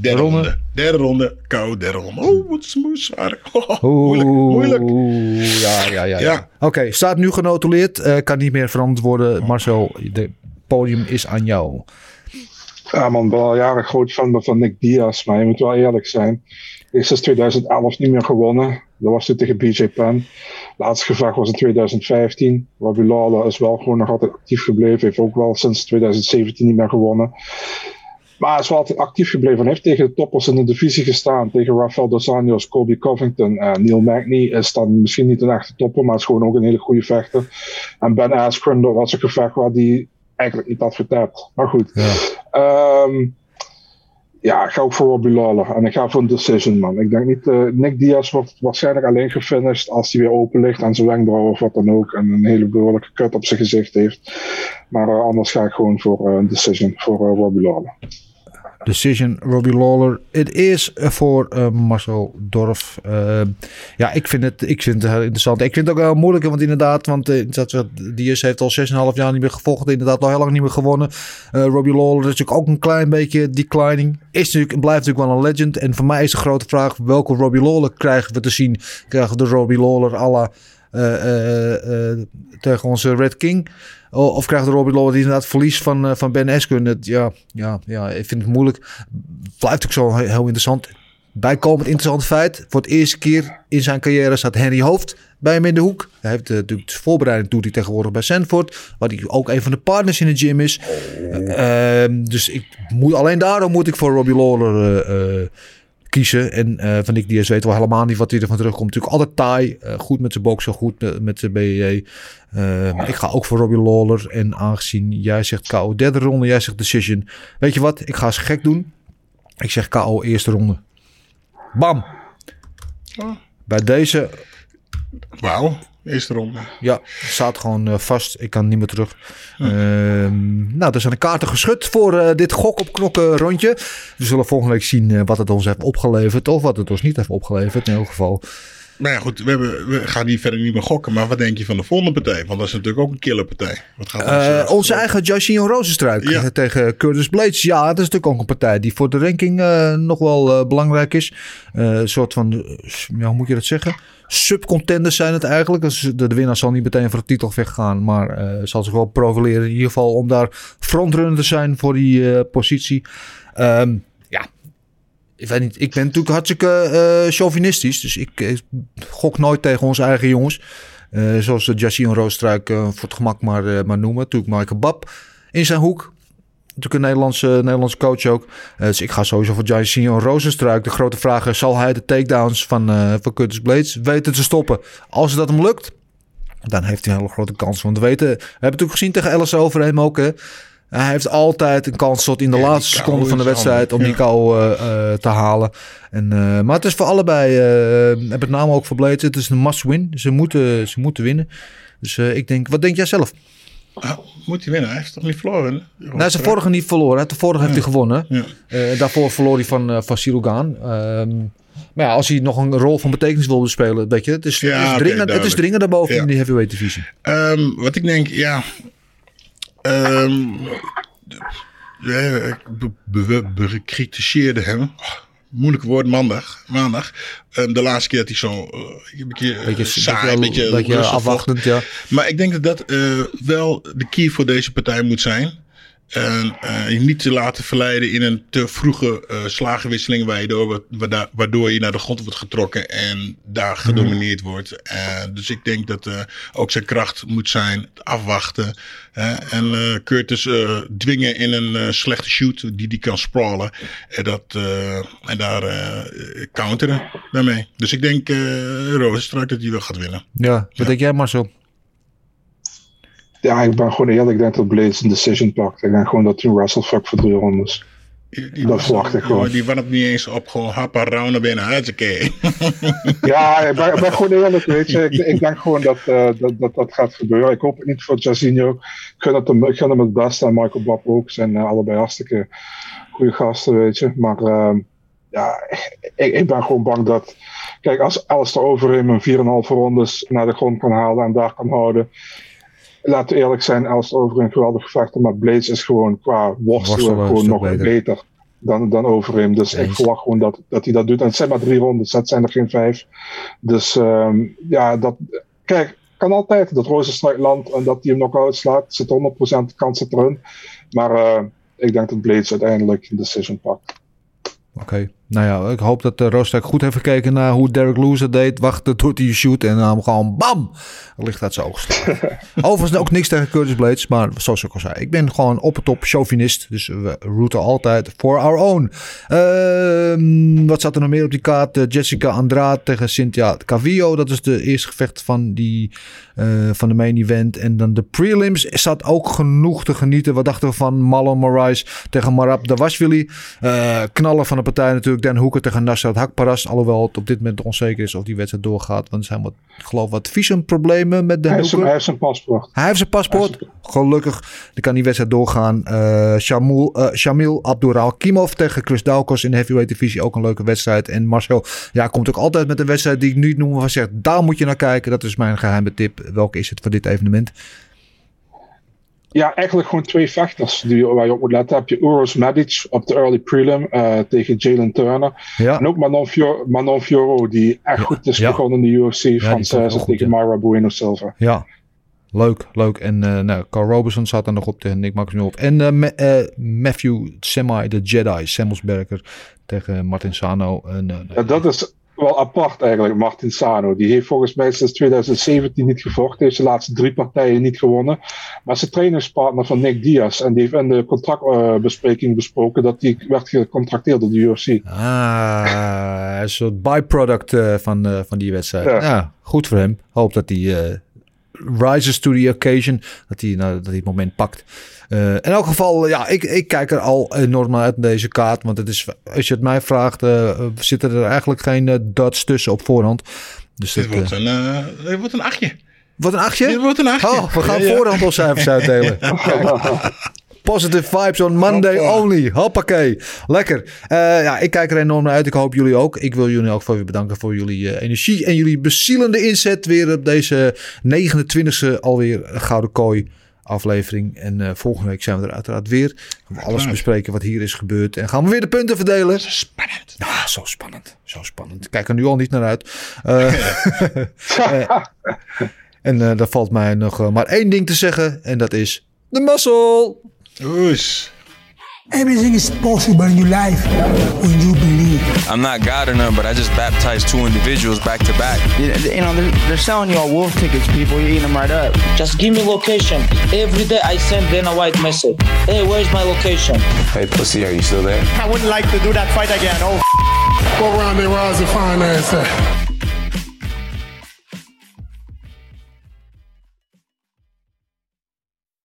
derde Ronde. ronde. Derde ronde, kou, derde ronde. Oh, wat zwaar. Oh, Oeh, moeilijk, moeilijk. Ja, ja, ja. ja. Ja. Oké, staat nu genotuleerd. Eh, kan niet meer veranderd worden. Marcel, de podium is aan jou. Ja man, ik ben al jaren groot fan van Nick Diaz, maar je moet wel eerlijk zijn. Is sinds 2011 niet meer gewonnen. Dat was toen tegen BJ Penn. laatste gevecht was in 2015. Robbie Lawler is wel gewoon nog altijd actief gebleven. Heeft ook wel sinds 2017 niet meer gewonnen. Maar hij is wel altijd actief gebleven. Hij heeft tegen de toppers in de divisie gestaan. Tegen Rafael Dos Anjos, Colby Covington. Uh, Neil Magny is dan misschien niet een echte topper, maar is gewoon ook een hele goede vechter. En Ben Askren, dat was een gevecht waar die eigenlijk niet had verteld. Maar goed. Ja. Ehm, ja, ik ga ook voor Robbie Lawler. En ik ga voor een decision, man. Ik denk niet... eh, Nick Diaz wordt waarschijnlijk alleen gefinished als hij weer open ligt aan zijn wenkbrauw of wat dan ook. En een hele behoorlijke cut op zijn gezicht heeft. Maar eh, anders ga ik gewoon voor eh, een decision voor Robbie Lawler. Decision, Robbie Lawler. Het is voor eh, Marcel Dorf. Eh, ja, ik vind, het, ik vind het heel interessant. Ik vind het ook wel moeilijk, want inderdaad, want uh, Diaz heeft al 6,5 jaar niet meer gevochten. Inderdaad, al heel lang niet meer gewonnen. Robbie Lawler is natuurlijk ook een klein beetje declining. Is natuurlijk, blijft natuurlijk wel een legend. En voor mij is de grote vraag, welke Robbie Lawler krijgen we te zien? Krijgen we de Robbie Lawler à la, tegen onze Red King? Of krijgt Robbie Lawler die inderdaad verlies van, van Ben Askren? Het, ja, ja, ja, ik vind het moeilijk. Blijft ook zo heel, heel interessant. Bijkomend interessant feit. Voor het eerste keer in zijn carrière staat Henry Hoofd bij hem in de hoek. Hij heeft natuurlijk de voorbereiding doet hij tegenwoordig bij Sanford. Waar hij ook een van de partners in de gym is. Oh. Uh, dus ik moet, alleen daarom moet ik voor Robbie Lawler uh, kiezen. En uh, Van Nick Diaz weet wel helemaal niet wat hij ervan terugkomt. Natuurlijk altijd taai. Uh, goed met zijn boksen, goed met, zijn BJJ. Uh, ik ga ook voor Robbie Lawler. En aangezien jij zegt KO derde ronde, jij zegt decision. Weet je wat? Ik ga eens gek doen. Ik zeg KO eerste ronde. Bam. Oh. Bij deze... Wauw. Eerste ronde. Ja, staat gewoon uh, vast. Ik kan niet meer terug. Hm. Uh, nou, er zijn de kaarten geschud voor uh, dit gok op knokken rondje. We zullen volgende week zien uh, wat het ons heeft opgeleverd. Of wat het ons niet heeft opgeleverd in elk geval. Nou ja, goed. We, hebben, we gaan hier verder niet meer gokken. Maar wat denk je van de volgende partij? Want dat is natuurlijk ook een killerpartij. Wat gaat ons, onze eigen Jashin Rozenstruik ja. tegen Curtis Blades. Ja, dat is natuurlijk ook een partij die voor de ranking nog wel belangrijk is. Een soort van, ja, hoe moet je dat zeggen? Subcontenders zijn het eigenlijk. Dus de, winnaar zal niet meteen voor de titel weggaan. Maar uh, zal zich wel profileren in ieder geval om daar frontrunner te zijn voor die uh, positie. Um, ja, ik weet niet. Ik ben natuurlijk hartstikke uh, chauvinistisch. Dus ik, gok nooit tegen onze eigen jongens. zoals de Jassin Roostruik voor het gemak maar, maar noemen. Natuurlijk Michael Bab in zijn hoek natuurlijk een Nederlandse, Nederlandse coach ook. Uh, dus ik ga sowieso voor Jairzinho Rozenstruik. De grote vraag is, zal hij de takedowns van, uh, van Curtis Blades weten te stoppen? Als dat hem lukt, dan heeft hij een hele grote kans. Want we weten, we hebben natuurlijk gezien tegen Ellis Overheem ook. Hè. Hij heeft altijd een kans tot in de ja, laatste seconde van de wedstrijd om ja. die kou uh, uh, te halen. En, uh, maar het is voor allebei, met name ook voor Blades, het is een must-win. Ze moeten, ze moeten winnen. Dus ik denk, wat denk jij zelf? Moet hij winnen? Hij heeft toch niet verloren? Nee, hij is de vorige niet verloren. De vorige ja. heeft hij gewonnen. Ja. Uh, daarvoor verloor hij van, uh, van Sirugaan. Um, maar ja, als hij nog een rol van betekenis wil spelen, weet je, het is, ja, het is, okay, dringend, het is dringend daarboven in de heavyweight divisie. Um, wat ik denk, ja. Um, we bekritiseerden hem. Moeilijk woord maandag. maandag. Um, de laatste keer dat hij zo uh, een beetje, beetje saai, een beetje, beetje afwachtend, ja. Maar ik denk dat dat uh, wel de key voor deze partij moet zijn. En uh, je niet te laten verleiden in een te vroege uh, slagenwisseling waardoor, waardoor je naar de grond wordt getrokken en daar gedomineerd wordt. Uh, dus ik denk dat ook zijn kracht moet zijn afwachten. en Curtis dwingen in een slechte shoot die die kan sprawlen. En, dat, en daar counteren daarmee. Dus ik denk uh, Rozenstruik dat hij wel gaat winnen. Ja, wat ja. denk jij Marcel? Ja, ik ben gewoon eerlijk. Ik denk dat Blades een decision pakt. Ik denk gewoon dat hij Russell fuck voor drie rondes. Die, die dat verwacht ik gewoon. Die warmt niet eens op gewoon happa round naar binnen. Hutsakee. ja, ik ben, ik ben gewoon eerlijk, weet je. Ik, ik denk gewoon dat, uh, dat, dat dat gaat gebeuren. Ik hoop het niet voor Jairzinho. Ik gun, het hem, ik gun hem het beste. En Michael Bob ook. zijn uh, allebei hartstikke goede gasten, weet je. Maar uh, ja, ik, ik ben gewoon bang dat... Kijk, als Alistair Overeem een 4,5 rondes naar de grond kan halen en daar kan houden laten we eerlijk zijn, als over een geweldig gevecht maar Blades is gewoon qua worstelen, worstelen gewoon nog beter, beter dan, dan Overeem. Dus Eens. ik verwacht gewoon dat, dat hij dat doet. En het zijn maar drie rondes, dat zijn er geen vijf. Dus um, ja, dat, kijk, kan altijd dat Rozenstruik landt en dat hij hem nog uitslaat. Er zit 100% kans erin. Maar uh, ik denk dat Blades uiteindelijk een decision pakt. Oké. Okay. Nou ja, ik hoop dat uh, Roostek goed heeft gekeken naar hoe Derek Lewis het deed. Wachten tot hij shoot en dan gewoon bam! Ligt uit zijn oog geslagen. Overigens ook niks tegen Curtis Blades. Maar zoals ik al zei, ik ben gewoon op het top chauvinist. Dus we routen altijd for our own. Uh, wat zat er nog meer op die kaart? Uh, Jessica Andrade tegen Cynthia Cavillo. Dat is de eerste gevecht van, die, uh, van de main event. En dan de prelims zat ook genoeg te genieten. Wat dachten we van Marlon Moraes tegen Marab Dawashvili? Uh, knallen van de partij natuurlijk. Dan Hoeker tegen Nasrat Hakparas. Alhoewel het op dit moment onzeker is of die wedstrijd doorgaat. Want er zijn wat, ik geloof wat visumproblemen met de hij, heeft, hij heeft zijn paspoort. Hij heeft zijn paspoort. Gelukkig. Dan kan die wedstrijd doorgaan. Uh, Shamil, uh, Shamil Abduralkimov tegen Chris Daukos in de heavyweight divisie. Ook een leuke wedstrijd. En Marcel ja, komt ook altijd met een wedstrijd die ik niet noem. Van zegt, daar moet je naar kijken. Dat is mijn geheime tip. Welke is het voor dit evenement? Ja, eigenlijk gewoon twee vechters die, waar je op moet letten. Heb je Uros Medic op de early prelim uh, tegen Jalen Turner. Ja. En ook Manon, Fior Manon Fioro, die echt Ja, goed is ja. begonnen in de UFC. Cesar goed, tegen ja. Myra Bueno Silva. Ja, leuk, leuk. En eh nou, Carl Robertson staat er nog op tegen Nick Max nu op. En eh, Ma- eh, Matthew Semi, de Jedi, Semmelsberger tegen Martin Sano. En, eh, Ja, dat is wel apart eigenlijk, Martin Sano. Die heeft volgens mij sinds 2017 niet gevochten. Heeft zijn laatste drie partijen niet gewonnen. Maar zijn trainingspartner van Nick Diaz. En die heeft in de contractbespreking besproken dat hij werd gecontracteerd door de UFC. Ah, een soort byproduct eh, van, eh, van die wedstrijd. Ja. Ja. goed voor hem. Hoop dat hij eh, rises to the occasion. Dat hij, nou, dat hij het moment pakt. Eh, in elk geval, ja, ik, ik kijk er al enorm naar uit deze kaart. Want het is, als je het mij vraagt, eh, zitten er eigenlijk geen eh, dots tussen op voorhand. Dus Dit dat, wordt een, dit wordt een achtje. wat een achtje? Dit wordt een achtje. Oh, we gaan Ja, ja. voorhandelcijfers uitdelen. Positive vibes on Monday Hoppa. only. Hoppakee. Lekker. Eh, ja, ik kijk er enorm naar uit. Ik hoop jullie ook. Ik wil jullie ook voor weer bedanken voor jullie eh, energie en jullie bezielende inzet. Weer op deze 29e alweer Gouden Kooi aflevering. En eh, volgende week zijn we er uiteraard weer. Gaan we alles bespreken wat hier is gebeurd. En gaan we weer de punten verdelen. Spannend. Ja, zo spannend. Zo spannend. Ik kijk er nu al niet naar uit. En daar valt mij nog maar één ding te zeggen. En dat is de mazzel. Oes. Everything is possible in your life when you believe. I'm not God or none, but I just baptized two individuals back to back. You, you know, they're, they're selling you all wolf tickets, people. You're eating them right up. Just give me location. Every day I send Dana White message. Hey, where's my location? Hey, pussy, are you still there? I wouldn't like to do that fight again. Oh, What round they rise and finance at?